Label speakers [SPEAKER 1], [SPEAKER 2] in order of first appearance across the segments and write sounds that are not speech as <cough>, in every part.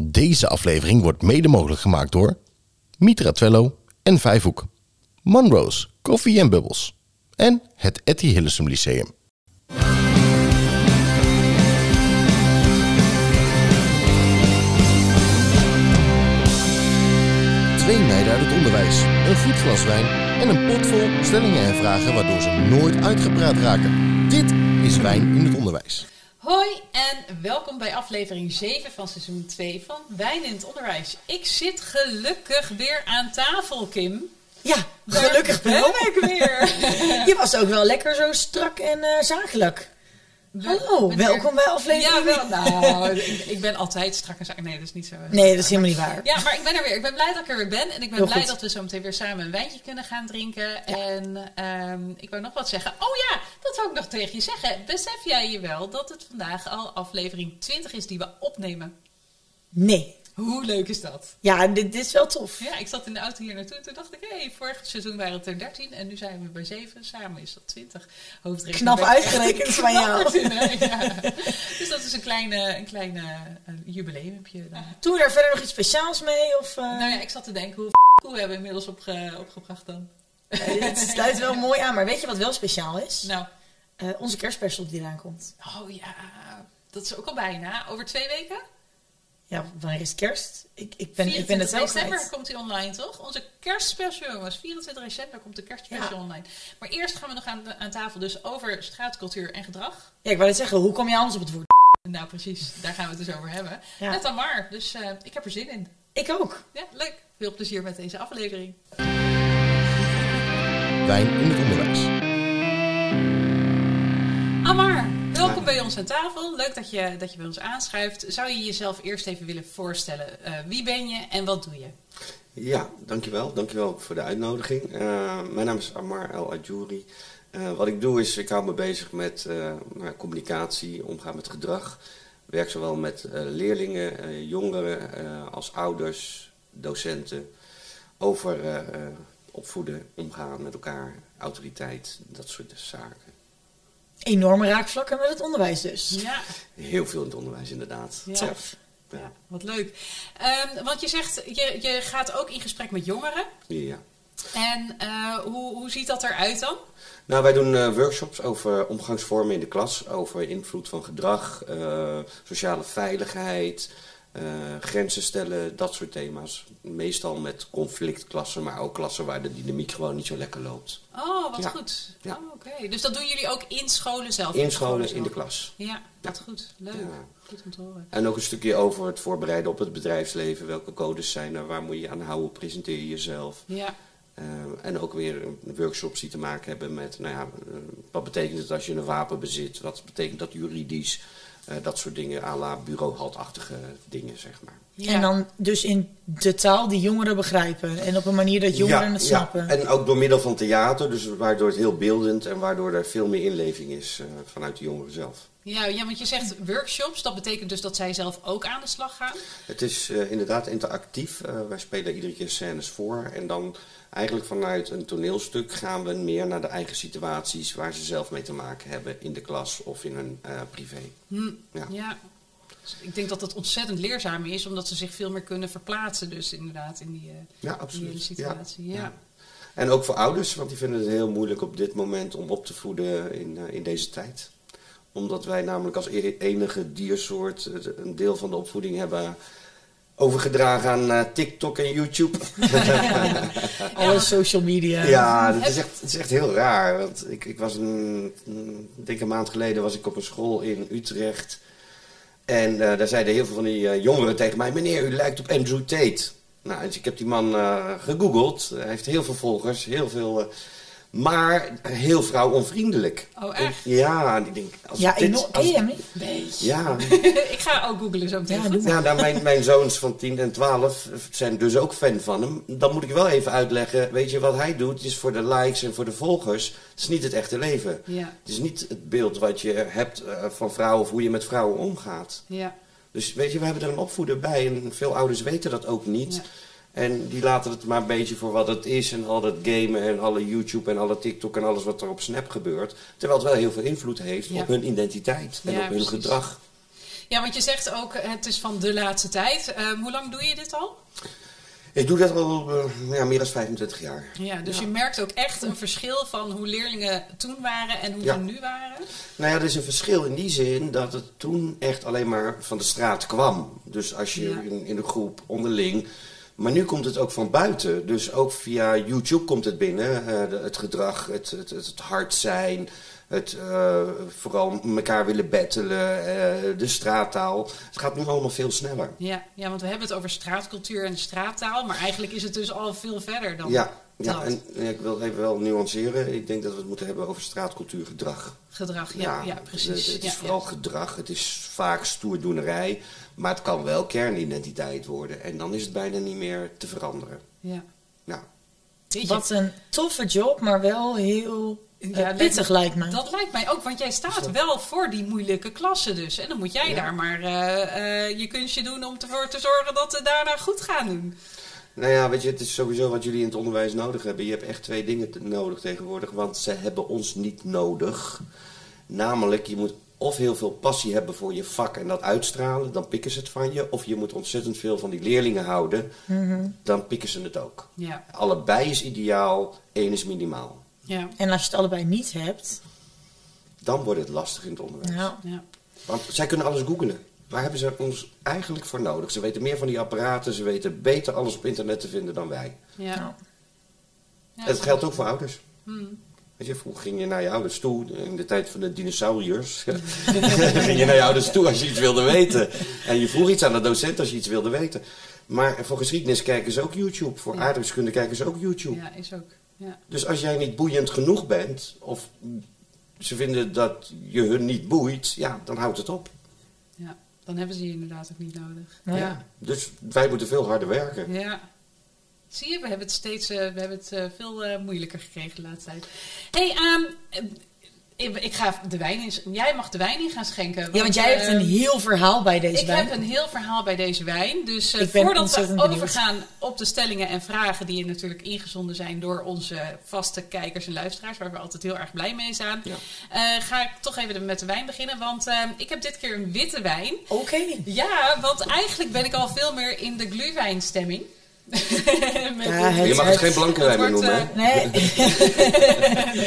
[SPEAKER 1] Deze aflevering wordt mede mogelijk gemaakt door Mitra Twello en Vijfhoek, Monroe's Koffie en Bubbles en het Etty Hillesum Lyceum. Twee meiden uit het onderwijs, een goed glas wijn en een pot vol stellingen en vragen waardoor ze nooit uitgepraat raken. Dit is Wijn in het Onderwijs.
[SPEAKER 2] Hoi en welkom bij aflevering 7 van seizoen 2 van Wijn in het Onderwijs. Ik zit gelukkig weer aan tafel, Kim.
[SPEAKER 3] Ja, gelukkig
[SPEAKER 2] ben ik weer. <laughs>
[SPEAKER 3] Je was ook wel lekker zo strak en eh, zakelijk. Hallo,
[SPEAKER 2] Wanneer?
[SPEAKER 3] welkom bij aflevering...
[SPEAKER 2] Ja, wel. Nou, ik, ik ben altijd strak en zaak. Nee, dat is niet zo.
[SPEAKER 3] Nee, dat is helemaal niet waar.
[SPEAKER 2] Ja, maar ik ben er weer. Ik ben blij dat ik er weer ben. En ik ben
[SPEAKER 3] Heel
[SPEAKER 2] blij
[SPEAKER 3] goed.
[SPEAKER 2] dat we zo meteen weer samen een wijntje kunnen gaan drinken. En ehm, ik wou nog wat zeggen. Oh ja, dat wou ik nog tegen je zeggen. Besef jij je wel dat het vandaag al aflevering 20 is die we opnemen?
[SPEAKER 3] Nee.
[SPEAKER 2] Hoe leuk is dat?
[SPEAKER 3] Ja, dit, dit is wel tof.
[SPEAKER 2] Ja, ik zat in de auto hier naartoe. Toen dacht ik, hé, hey, vorig seizoen waren het er 13 en nu zijn we bij 7. Samen is dat 20. Hoofdrekening. <laughs>
[SPEAKER 3] Knap uitgerekend van jou.
[SPEAKER 2] in? <laughs> Ja. Dus dat is een kleine, een kleine uh, jubileumpje. dan.
[SPEAKER 3] Doen we daar verder nog iets speciaals mee? Of, eh,
[SPEAKER 2] Nou ja, ik zat te denken, hoe hoe hebben we inmiddels opge, opgebracht dan?
[SPEAKER 3] eh, dit sluit wel <laughs> mooi aan. Maar weet je wat wel speciaal is?
[SPEAKER 2] Nou,
[SPEAKER 3] Eh, onze kerstspecial die eraan komt.
[SPEAKER 2] oh ja, dat is ook al bijna. Over twee weken?
[SPEAKER 3] Ja, wanneer is het kerst? Ik, ik ben, ik
[SPEAKER 2] 24
[SPEAKER 3] ben het zelf
[SPEAKER 2] december komt hij online, toch? Onze kerstspecial, jongens. 24 december komt de kerstspecial
[SPEAKER 3] Ja.
[SPEAKER 2] online. Maar eerst gaan we nog aan, aan tafel dus over straatcultuur en gedrag.
[SPEAKER 3] Ja, ik wou net zeggen, hoe kom je anders op het woord?
[SPEAKER 2] Nou, precies. Daar gaan we het dus over hebben.
[SPEAKER 3] Ja.
[SPEAKER 2] Met Tamar. Dus eh, ik heb er zin in.
[SPEAKER 3] Ik ook.
[SPEAKER 2] Ja, leuk. Veel plezier met deze aflevering.
[SPEAKER 1] Wijn in het Onderwijs.
[SPEAKER 2] Bij ons aan tafel. Leuk dat je, dat je bij ons aanschuift. Zou je jezelf eerst even willen voorstellen? Eh, wie ben je en wat doe je?
[SPEAKER 4] Ja, dankjewel. Dankjewel voor de uitnodiging. Eh, mijn naam is Amar El Adjouri. Eh, wat ik doe is, ik hou me bezig met nou, communicatie, omgaan met gedrag. Werk zowel met leerlingen, jongeren, als ouders, docenten. Over opvoeden, omgaan met elkaar, autoriteit, dat soort zaken.
[SPEAKER 3] Enorme raakvlakken met het onderwijs dus.
[SPEAKER 2] Ja,
[SPEAKER 4] Heel veel in het onderwijs inderdaad.
[SPEAKER 2] Ja.
[SPEAKER 3] Tof.
[SPEAKER 2] ja wat leuk. Ehm, want je zegt, je, je gaat ook in gesprek met jongeren.
[SPEAKER 4] Ja.
[SPEAKER 2] En eh, hoe, hoe ziet dat eruit dan?
[SPEAKER 4] Nou, wij doen eh, workshops over omgangsvormen in de klas, over invloed van gedrag, eh, sociale veiligheid, grenzen stellen, dat soort thema's. Meestal met conflictklassen, maar ook klassen waar de dynamiek gewoon niet zo lekker loopt.
[SPEAKER 2] Oh, wat
[SPEAKER 4] Ja.
[SPEAKER 2] goed.
[SPEAKER 4] Ja.
[SPEAKER 2] Oh, Oké, dus dat doen jullie ook in scholen zelf?
[SPEAKER 4] In scholen, in de klas.
[SPEAKER 2] Ja, goed. Leuk.
[SPEAKER 4] Ja.
[SPEAKER 2] Goed om te horen.
[SPEAKER 4] En ook een stukje over het voorbereiden op het bedrijfsleven. Welke codes zijn er, waar moet je aan houden, presenteer je jezelf.
[SPEAKER 2] Ja,
[SPEAKER 4] Eh, en ook weer workshops die te maken hebben met, nou ja, eh, wat betekent het als je een wapen bezit? Wat betekent dat juridisch? Eh, dat soort dingen, à la bureauhaltachtige dingen, zeg maar.
[SPEAKER 2] Ja.
[SPEAKER 3] En dan dus in de taal die jongeren begrijpen. En op een manier dat jongeren het snappen.
[SPEAKER 4] Ja. En ook door middel van theater, dus waardoor het heel beeldend en waardoor er veel meer inleving is eh, vanuit de jongeren zelf.
[SPEAKER 2] Ja, ja, want je zegt workshops. Dat betekent dus dat zij zelf ook aan de slag gaan.
[SPEAKER 4] Het is eh, inderdaad interactief. Eh, wij spelen iedere keer scènes voor en dan eigenlijk vanuit een toneelstuk gaan we meer naar de eigen situaties waar ze zelf mee te maken hebben in de klas of in hun eh, privé.
[SPEAKER 2] Hm,
[SPEAKER 4] Ja.
[SPEAKER 2] Dus ik denk dat het ontzettend leerzaam is, omdat ze zich veel meer kunnen verplaatsen. Dus inderdaad in die, eh,
[SPEAKER 4] Ja,
[SPEAKER 2] in die hele
[SPEAKER 4] absoluut.
[SPEAKER 2] situatie. Ja.
[SPEAKER 4] Ja. En ook voor ouders, want die vinden het heel moeilijk op dit moment om op te voeden in, eh, in deze tijd. Omdat wij namelijk als e- enige diersoort eh, een deel van de opvoeding hebben overgedragen aan eh, TikTok en YouTube. <laughs>
[SPEAKER 3] Alle social media.
[SPEAKER 4] Ja, dat is echt, het is echt heel raar. Want ik, ik was een, een, een maand geleden was ik op een school in Utrecht. En eh, daar zeiden heel veel van die eh, jongeren tegen mij: Meneer, u lijkt op Andrew Tate. Nou, dus ik heb die man eh, gegoogeld. Hij heeft heel veel volgers, heel veel. Maar heel vrouwonvriendelijk.
[SPEAKER 2] Oh, echt?
[SPEAKER 4] Ja, ik denk. Als
[SPEAKER 3] Ja,
[SPEAKER 4] dit-
[SPEAKER 3] enorm.
[SPEAKER 4] als-
[SPEAKER 3] Ken je hem niet? Beetje.
[SPEAKER 4] Ja, <laughs>
[SPEAKER 2] ik ga ook googlen zo meteen.
[SPEAKER 3] Ja,
[SPEAKER 4] ja nou, mijn, mijn zoons van 10 en 12 zijn dus ook fan van hem. Dan moet ik wel even uitleggen, weet je wat hij doet? is voor de likes en voor de volgers. Het is niet het echte leven.
[SPEAKER 2] Ja,
[SPEAKER 4] Het is niet het beeld wat je hebt eh, van vrouwen of hoe je met vrouwen omgaat.
[SPEAKER 2] ja.
[SPEAKER 4] Dus weet je, we hebben er een opvoeder bij en veel ouders weten dat ook niet.
[SPEAKER 2] Ja.
[SPEAKER 4] En die laten het maar een beetje voor wat het is en al dat gamen en alle YouTube en alle TikTok en alles wat er op Snap gebeurt. Terwijl het wel heel veel invloed heeft
[SPEAKER 2] Ja.
[SPEAKER 4] op hun identiteit en
[SPEAKER 2] Ja,
[SPEAKER 4] op hun
[SPEAKER 2] precies.
[SPEAKER 4] gedrag.
[SPEAKER 2] Ja, want je zegt ook, het is van de laatste tijd. Ehm, hoe lang doe je dit al?
[SPEAKER 4] Ik doe dat al eh, ja, meer dan 25 jaar.
[SPEAKER 2] Ja, dus
[SPEAKER 4] Ja.
[SPEAKER 2] je merkt ook echt een verschil van hoe leerlingen toen waren en hoe
[SPEAKER 4] Ja.
[SPEAKER 2] ze nu waren.
[SPEAKER 4] Nou ja, er is een verschil in die zin dat het toen echt alleen maar van de straat kwam. Dus als je in, in een groep onderling. Maar nu komt het ook van buiten. Dus ook via YouTube komt het binnen. eh, het gedrag, het, het, het, hard zijn. Het eh, vooral elkaar willen bettelen. eh, de straattaal. Het gaat nu allemaal veel sneller.
[SPEAKER 2] Ja, ja, want we hebben het over straatcultuur en straattaal, maar eigenlijk is het dus al veel verder dan
[SPEAKER 4] Ja, ja en ja, ik wil even wel nuanceren. Ik denk dat we het moeten hebben over straatcultuurgedrag.
[SPEAKER 2] gedrag. Ja, ja, precies.
[SPEAKER 4] Het, het is
[SPEAKER 2] Ja,
[SPEAKER 4] vooral
[SPEAKER 2] ja.
[SPEAKER 4] gedrag. Het is vaak stoerdoenerij. Maar het kan wel kernidentiteit worden. En dan is het bijna niet meer te veranderen.
[SPEAKER 2] Ja.
[SPEAKER 4] Nou,
[SPEAKER 3] Wat een toffe job, maar wel heel eh,
[SPEAKER 2] Ja,
[SPEAKER 3] pittig lijkt me.
[SPEAKER 2] Dat lijkt mij ook, want jij staat wel voor die moeilijke klassen dus. En dan moet jij
[SPEAKER 4] Ja.
[SPEAKER 2] daar maar eh, eh, je kunstje doen om ervoor te zorgen dat ze daarna goed gaan doen.
[SPEAKER 4] Nou ja, weet je, het is sowieso wat jullie in het onderwijs nodig hebben. Je hebt echt twee dingen nodig tegenwoordig. Want ze hebben ons niet nodig. Namelijk, je moet of heel veel passie hebben voor je vak en dat uitstralen. Dan pikken ze het van je. Of je moet ontzettend veel van die leerlingen houden. Dan pikken ze het ook.
[SPEAKER 2] Ja,
[SPEAKER 4] Allebei is ideaal, één is minimaal.
[SPEAKER 2] ja,
[SPEAKER 3] En als je het allebei niet hebt,
[SPEAKER 4] Dan wordt het lastig in het onderwijs.
[SPEAKER 3] nou,
[SPEAKER 2] ja.
[SPEAKER 4] Want zij kunnen alles googelen. Waar hebben ze ons eigenlijk voor nodig? Ze weten meer van die apparaten, ze weten beter alles op internet te vinden dan wij.
[SPEAKER 2] ja.
[SPEAKER 3] nou,
[SPEAKER 2] Ja.
[SPEAKER 4] En dat geldt ook voor ouders.
[SPEAKER 2] Hmm.
[SPEAKER 4] Weet je, vroeger ging je naar je ouders toe, in de tijd van de dinosauriërs. <laughs> ging je naar je ouders toe als je iets wilde weten. En je vroeg iets aan de docent als je iets wilde weten. Maar voor geschiedenis kijken ze ook YouTube. Voor
[SPEAKER 2] Ja.
[SPEAKER 4] aardrijkskunde kijken ze ook YouTube.
[SPEAKER 2] ja, is ook. Ja.
[SPEAKER 4] Dus als jij niet boeiend genoeg bent, of ze vinden dat je hun niet boeit, ja, dan houdt het op.
[SPEAKER 2] dan hebben ze je inderdaad ook niet nodig.
[SPEAKER 4] Ja. Dus wij moeten veel harder werken.
[SPEAKER 2] Ja. Zie je, we hebben het steeds eh, we hebben het, eh, veel eh, moeilijker gekregen de laatste tijd. hey, ehm, eh, ik, ik ga de wijn in, jij mag de wijn in gaan schenken.
[SPEAKER 3] Ja, want jij hebt een
[SPEAKER 2] ehm,
[SPEAKER 3] heel verhaal bij deze
[SPEAKER 2] Ik
[SPEAKER 3] wijn.
[SPEAKER 2] heb een heel verhaal bij deze wijn. Dus eh,
[SPEAKER 3] Ik
[SPEAKER 2] voordat we
[SPEAKER 3] benieuwd.
[SPEAKER 2] overgaan op de stellingen en vragen die natuurlijk ingezonden zijn door onze vaste kijkers en luisteraars, waar we altijd heel erg blij mee zijn,
[SPEAKER 4] Ja.
[SPEAKER 2] eh, ga ik toch even met de wijn beginnen. Want eh, ik heb dit keer een witte wijn.
[SPEAKER 3] Oké.
[SPEAKER 2] Ja, want eigenlijk ben ik al veel meer in de glühweinstemming. Met
[SPEAKER 3] Ja,
[SPEAKER 2] dit-
[SPEAKER 3] het-
[SPEAKER 4] Je mag het geen blanke noemen.
[SPEAKER 2] eh?
[SPEAKER 3] Nee,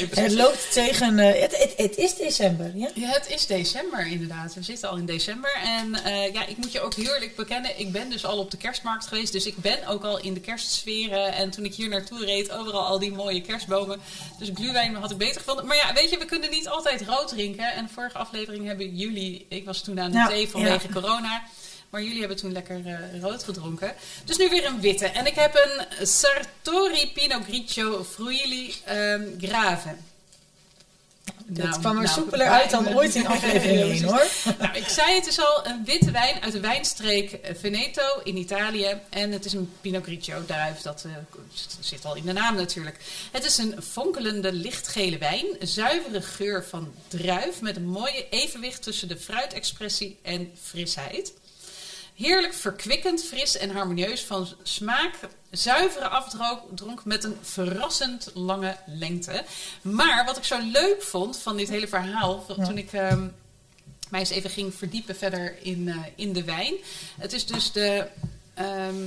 [SPEAKER 3] <laughs> het loopt tegen... eh, het, het, het is december, ja?
[SPEAKER 2] Ja, het is december inderdaad. We zitten al in december. En eh, ja, ik moet je ook heel eerlijk bekennen. Ik ben dus al op de kerstmarkt geweest. Dus ik ben ook al in de kerstsferen. En toen ik hier naartoe reed, overal al die mooie kerstbomen. Dus glühwein had ik beter gevonden. Maar ja, weet je, we kunnen niet altijd rood drinken. En de vorige aflevering hebben jullie... Ik was toen aan de
[SPEAKER 3] Ja,
[SPEAKER 2] thee vanwege
[SPEAKER 3] ja.
[SPEAKER 2] corona. Maar jullie hebben toen lekker eh, rood gedronken. Dus nu weer een witte. En ik heb een Sartori Pinot Grigio Fruili ehm Grave.
[SPEAKER 3] Het
[SPEAKER 2] Nou,
[SPEAKER 3] kwam er
[SPEAKER 2] nou,
[SPEAKER 3] soepeler uit dan ooit in <laughs> aflevering
[SPEAKER 2] Ja,
[SPEAKER 3] 1,
[SPEAKER 2] precies.
[SPEAKER 3] hoor.
[SPEAKER 2] Nou, ik zei het is al een witte wijn uit de wijnstreek eh, Veneto in Italië. En het is een Pinot Grigio druif. Dat eh, zit al in de naam natuurlijk. Het is een fonkelende lichtgele wijn. Zuivere geur van druif met een mooie evenwicht tussen de fruitexpressie en frisheid. Heerlijk verkwikkend, fris en harmonieus van smaak. Zuivere afdronk met een verrassend lange lengte. Maar wat ik zo leuk vond van dit hele verhaal, toen ik ehm, mij eens even ging verdiepen verder in, eh, in de wijn. Het is dus de, ehm,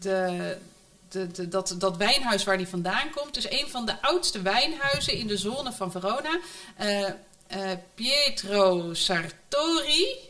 [SPEAKER 2] de, de, de, dat, dat wijnhuis waar die vandaan komt. is een van de oudste wijnhuizen in de zone van Verona. Eh, eh, Pietro Sartori.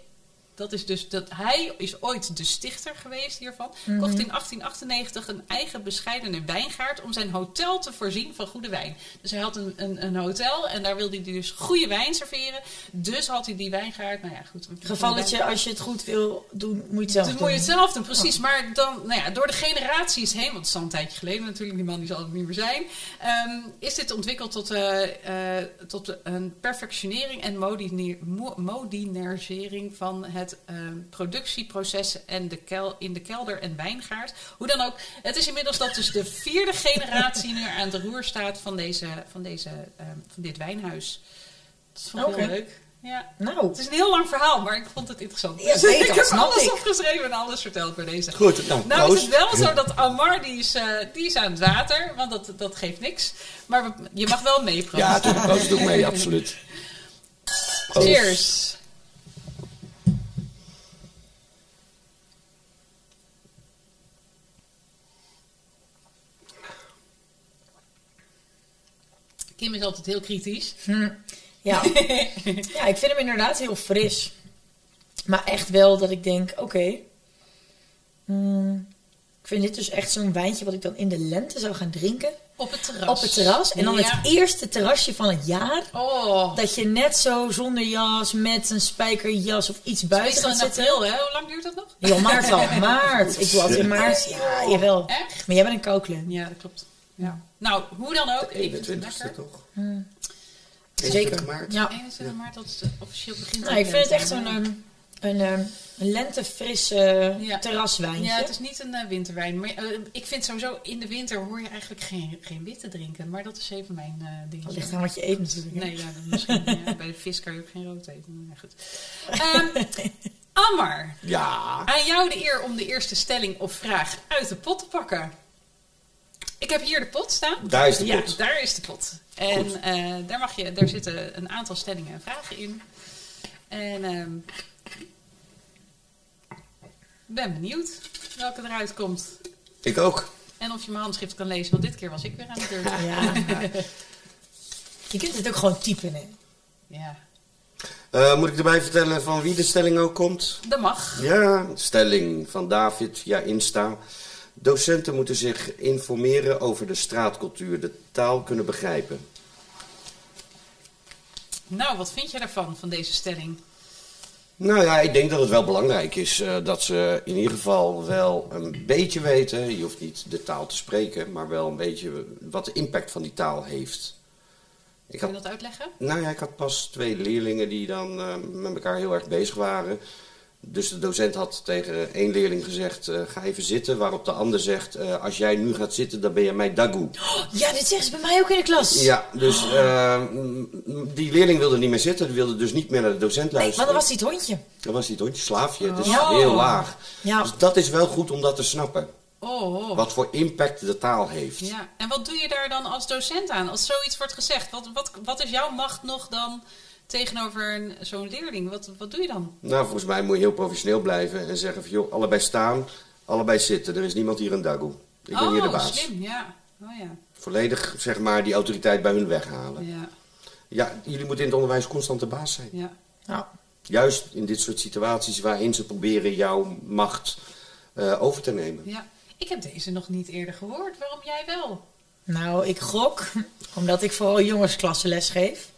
[SPEAKER 2] Dat is dus dat hij is ooit de stichter geweest hiervan. Kocht in 1898 een eigen bescheidene wijngaard om zijn hotel te voorzien van goede wijn. Dus hij had een, een, een hotel en daar wilde hij dus goede wijn serveren. Dus had hij die wijngaard. Nou ja, goed.
[SPEAKER 3] Gevalletje, als je het goed wil doen, moet je het zelf
[SPEAKER 2] Dus
[SPEAKER 3] doen.
[SPEAKER 2] moet je het zelf doen, precies. Maar dan, nou ja, door de generaties heen, want het is al een tijdje geleden natuurlijk, die man die zal het niet meer zijn, ehm, is dit ontwikkeld tot, eh, eh, tot een perfectionering en modiner- mo- modernisering van het ehm, productieproces en de kel, in de kelder en wijngaard. Hoe dan ook, het is inmiddels dat dus de vierde generatie nu aan de roer staat van, deze, van, deze, ehm, van dit wijnhuis. Dat vond ik
[SPEAKER 3] Oké.
[SPEAKER 2] heel leuk. Ja.
[SPEAKER 3] Nou,
[SPEAKER 2] Het is een heel lang verhaal, maar ik vond het interessant.
[SPEAKER 3] Ja, zeker, <laughs>
[SPEAKER 2] ik heb alles
[SPEAKER 3] ik.
[SPEAKER 2] opgeschreven en alles verteld bij deze.
[SPEAKER 4] Goed, nou,
[SPEAKER 2] Nou is het wel zo dat Amar, die is, eh, die is aan het water, want dat, dat geeft niks. Maar we- je mag wel meeproosten.
[SPEAKER 4] Ja, natuurlijk, proost doe mee, absoluut. <laughs> Proost.
[SPEAKER 2] Cheers. Kim is altijd heel kritisch.
[SPEAKER 3] Hm, Ja. <laughs> ja, ik vind hem inderdaad heel fris. Maar echt wel dat ik denk, oké. hmm, ik vind dit dus echt zo'n wijntje wat ik dan in de lente zou gaan drinken.
[SPEAKER 2] Op het terras.
[SPEAKER 3] Op het terras. En dan
[SPEAKER 2] Ja.
[SPEAKER 3] het eerste terrasje van het jaar.
[SPEAKER 2] Oh,
[SPEAKER 3] Dat je net zo zonder jas, met een spijkerjas of iets buiten gaat
[SPEAKER 2] in
[SPEAKER 3] zitten.
[SPEAKER 2] april, hè? Hoe lang duurt dat nog?
[SPEAKER 3] Ja, maart al. <laughs> Maart. Ik doe altijd in maart. Ja, jawel.
[SPEAKER 2] Echt?
[SPEAKER 3] Maar jij bent een kouklen.
[SPEAKER 2] Ja, dat klopt. Ja. Nou, hoe dan ook. Ik vind het
[SPEAKER 4] 21ste
[SPEAKER 2] lekker.
[SPEAKER 4] toch?
[SPEAKER 3] Zeker.
[SPEAKER 4] 21 maart.
[SPEAKER 3] Ja.
[SPEAKER 2] 21 maart, dat is officieel begint.
[SPEAKER 3] Nou, ik vind het echt zo'n ehm, een, ehm, een lentefris eh,
[SPEAKER 2] Ja.
[SPEAKER 3] terraswijntje.
[SPEAKER 2] Ja, het is niet een eh, winterwijn. Maar eh, ik vind sowieso, in de winter hoor je eigenlijk geen, geen witte drinken. Maar dat is even mijn eh ding.
[SPEAKER 3] Dat ligt aan wat je eet natuurlijk.
[SPEAKER 2] Nee, ja, dan misschien, ja, bij de vis kan je ook geen rood eten. Maar goed. Ehm Ammar,
[SPEAKER 4] Ja.
[SPEAKER 2] aan jou de eer om de eerste stelling of vraag uit de pot te pakken. Ik heb hier de pot staan.
[SPEAKER 4] Daar is de
[SPEAKER 2] ja,
[SPEAKER 4] pot.
[SPEAKER 2] daar is de pot. En eh, daar, mag je, daar zitten een aantal stellingen en vragen in. En ehm, ik ben benieuwd welke eruit komt.
[SPEAKER 4] Ik ook.
[SPEAKER 2] En of je mijn handschrift kan lezen, want dit keer was ik weer aan de beurt.
[SPEAKER 3] Ja. Je kunt het ook gewoon typen, hè.
[SPEAKER 2] Ja,
[SPEAKER 4] Eh, moet ik erbij vertellen van wie de stelling ook komt?
[SPEAKER 2] dat mag.
[SPEAKER 4] Ja, stelling van David via Insta. Docenten moeten zich informeren over de straatcultuur, de taal kunnen begrijpen.
[SPEAKER 2] Nou, wat vind je daarvan, van deze stelling?
[SPEAKER 4] Nou ja, ik denk dat het wel belangrijk is eh, dat ze in ieder geval wel een beetje weten. Je hoeft niet de taal te spreken, maar wel een beetje wat de impact van die taal heeft. Ik
[SPEAKER 2] Kun je
[SPEAKER 4] had,
[SPEAKER 2] dat uitleggen?
[SPEAKER 4] nou ja, ik had pas twee leerlingen die dan eh, met elkaar heel erg bezig waren. Dus de docent had tegen één leerling gezegd: eh, ga even zitten. Waarop de ander zegt: eh, als jij nu gaat zitten, dan ben je mij dagoe.
[SPEAKER 3] Ja, dit zeggen ze bij mij ook in de klas.
[SPEAKER 4] Ja, dus eh, die leerling wilde niet meer zitten. Die wilde dus niet meer naar de docent
[SPEAKER 3] Nee,
[SPEAKER 4] luisteren.
[SPEAKER 3] maar dat was die het hondje.
[SPEAKER 4] Dat was niet hondje, slaafje. Dus
[SPEAKER 2] Oh.
[SPEAKER 4] heel laag.
[SPEAKER 3] Ja.
[SPEAKER 4] Dus dat is wel goed om dat te snappen.
[SPEAKER 2] Oh, oh.
[SPEAKER 4] Wat voor impact de taal heeft.
[SPEAKER 2] Ja, en wat doe je daar dan als docent aan? Als zoiets wordt gezegd, wat, wat, wat is jouw macht nog dan tegenover een- zo'n leerling? Wat, wat doe je dan?
[SPEAKER 4] Nou, volgens mij moet je heel professioneel blijven en zeggen van joh, allebei staan, allebei zitten. Er is niemand hier een dagoe. Ik ben
[SPEAKER 2] oh,
[SPEAKER 4] hier de baas.
[SPEAKER 2] slim, ja. Oh ja.
[SPEAKER 4] Volledig, zeg maar, die autoriteit bij hun weghalen.
[SPEAKER 2] Ja,
[SPEAKER 4] Ja, jullie moeten in het onderwijs constant de baas zijn.
[SPEAKER 2] ja.
[SPEAKER 3] Nou,
[SPEAKER 4] Juist in dit soort situaties waarin ze proberen jouw macht eh, over te nemen.
[SPEAKER 2] ja. Ik heb deze nog niet eerder gehoord. Waarom jij wel?
[SPEAKER 3] nou, ik gok, <laughs> omdat ik vooral jongensklassen les geef.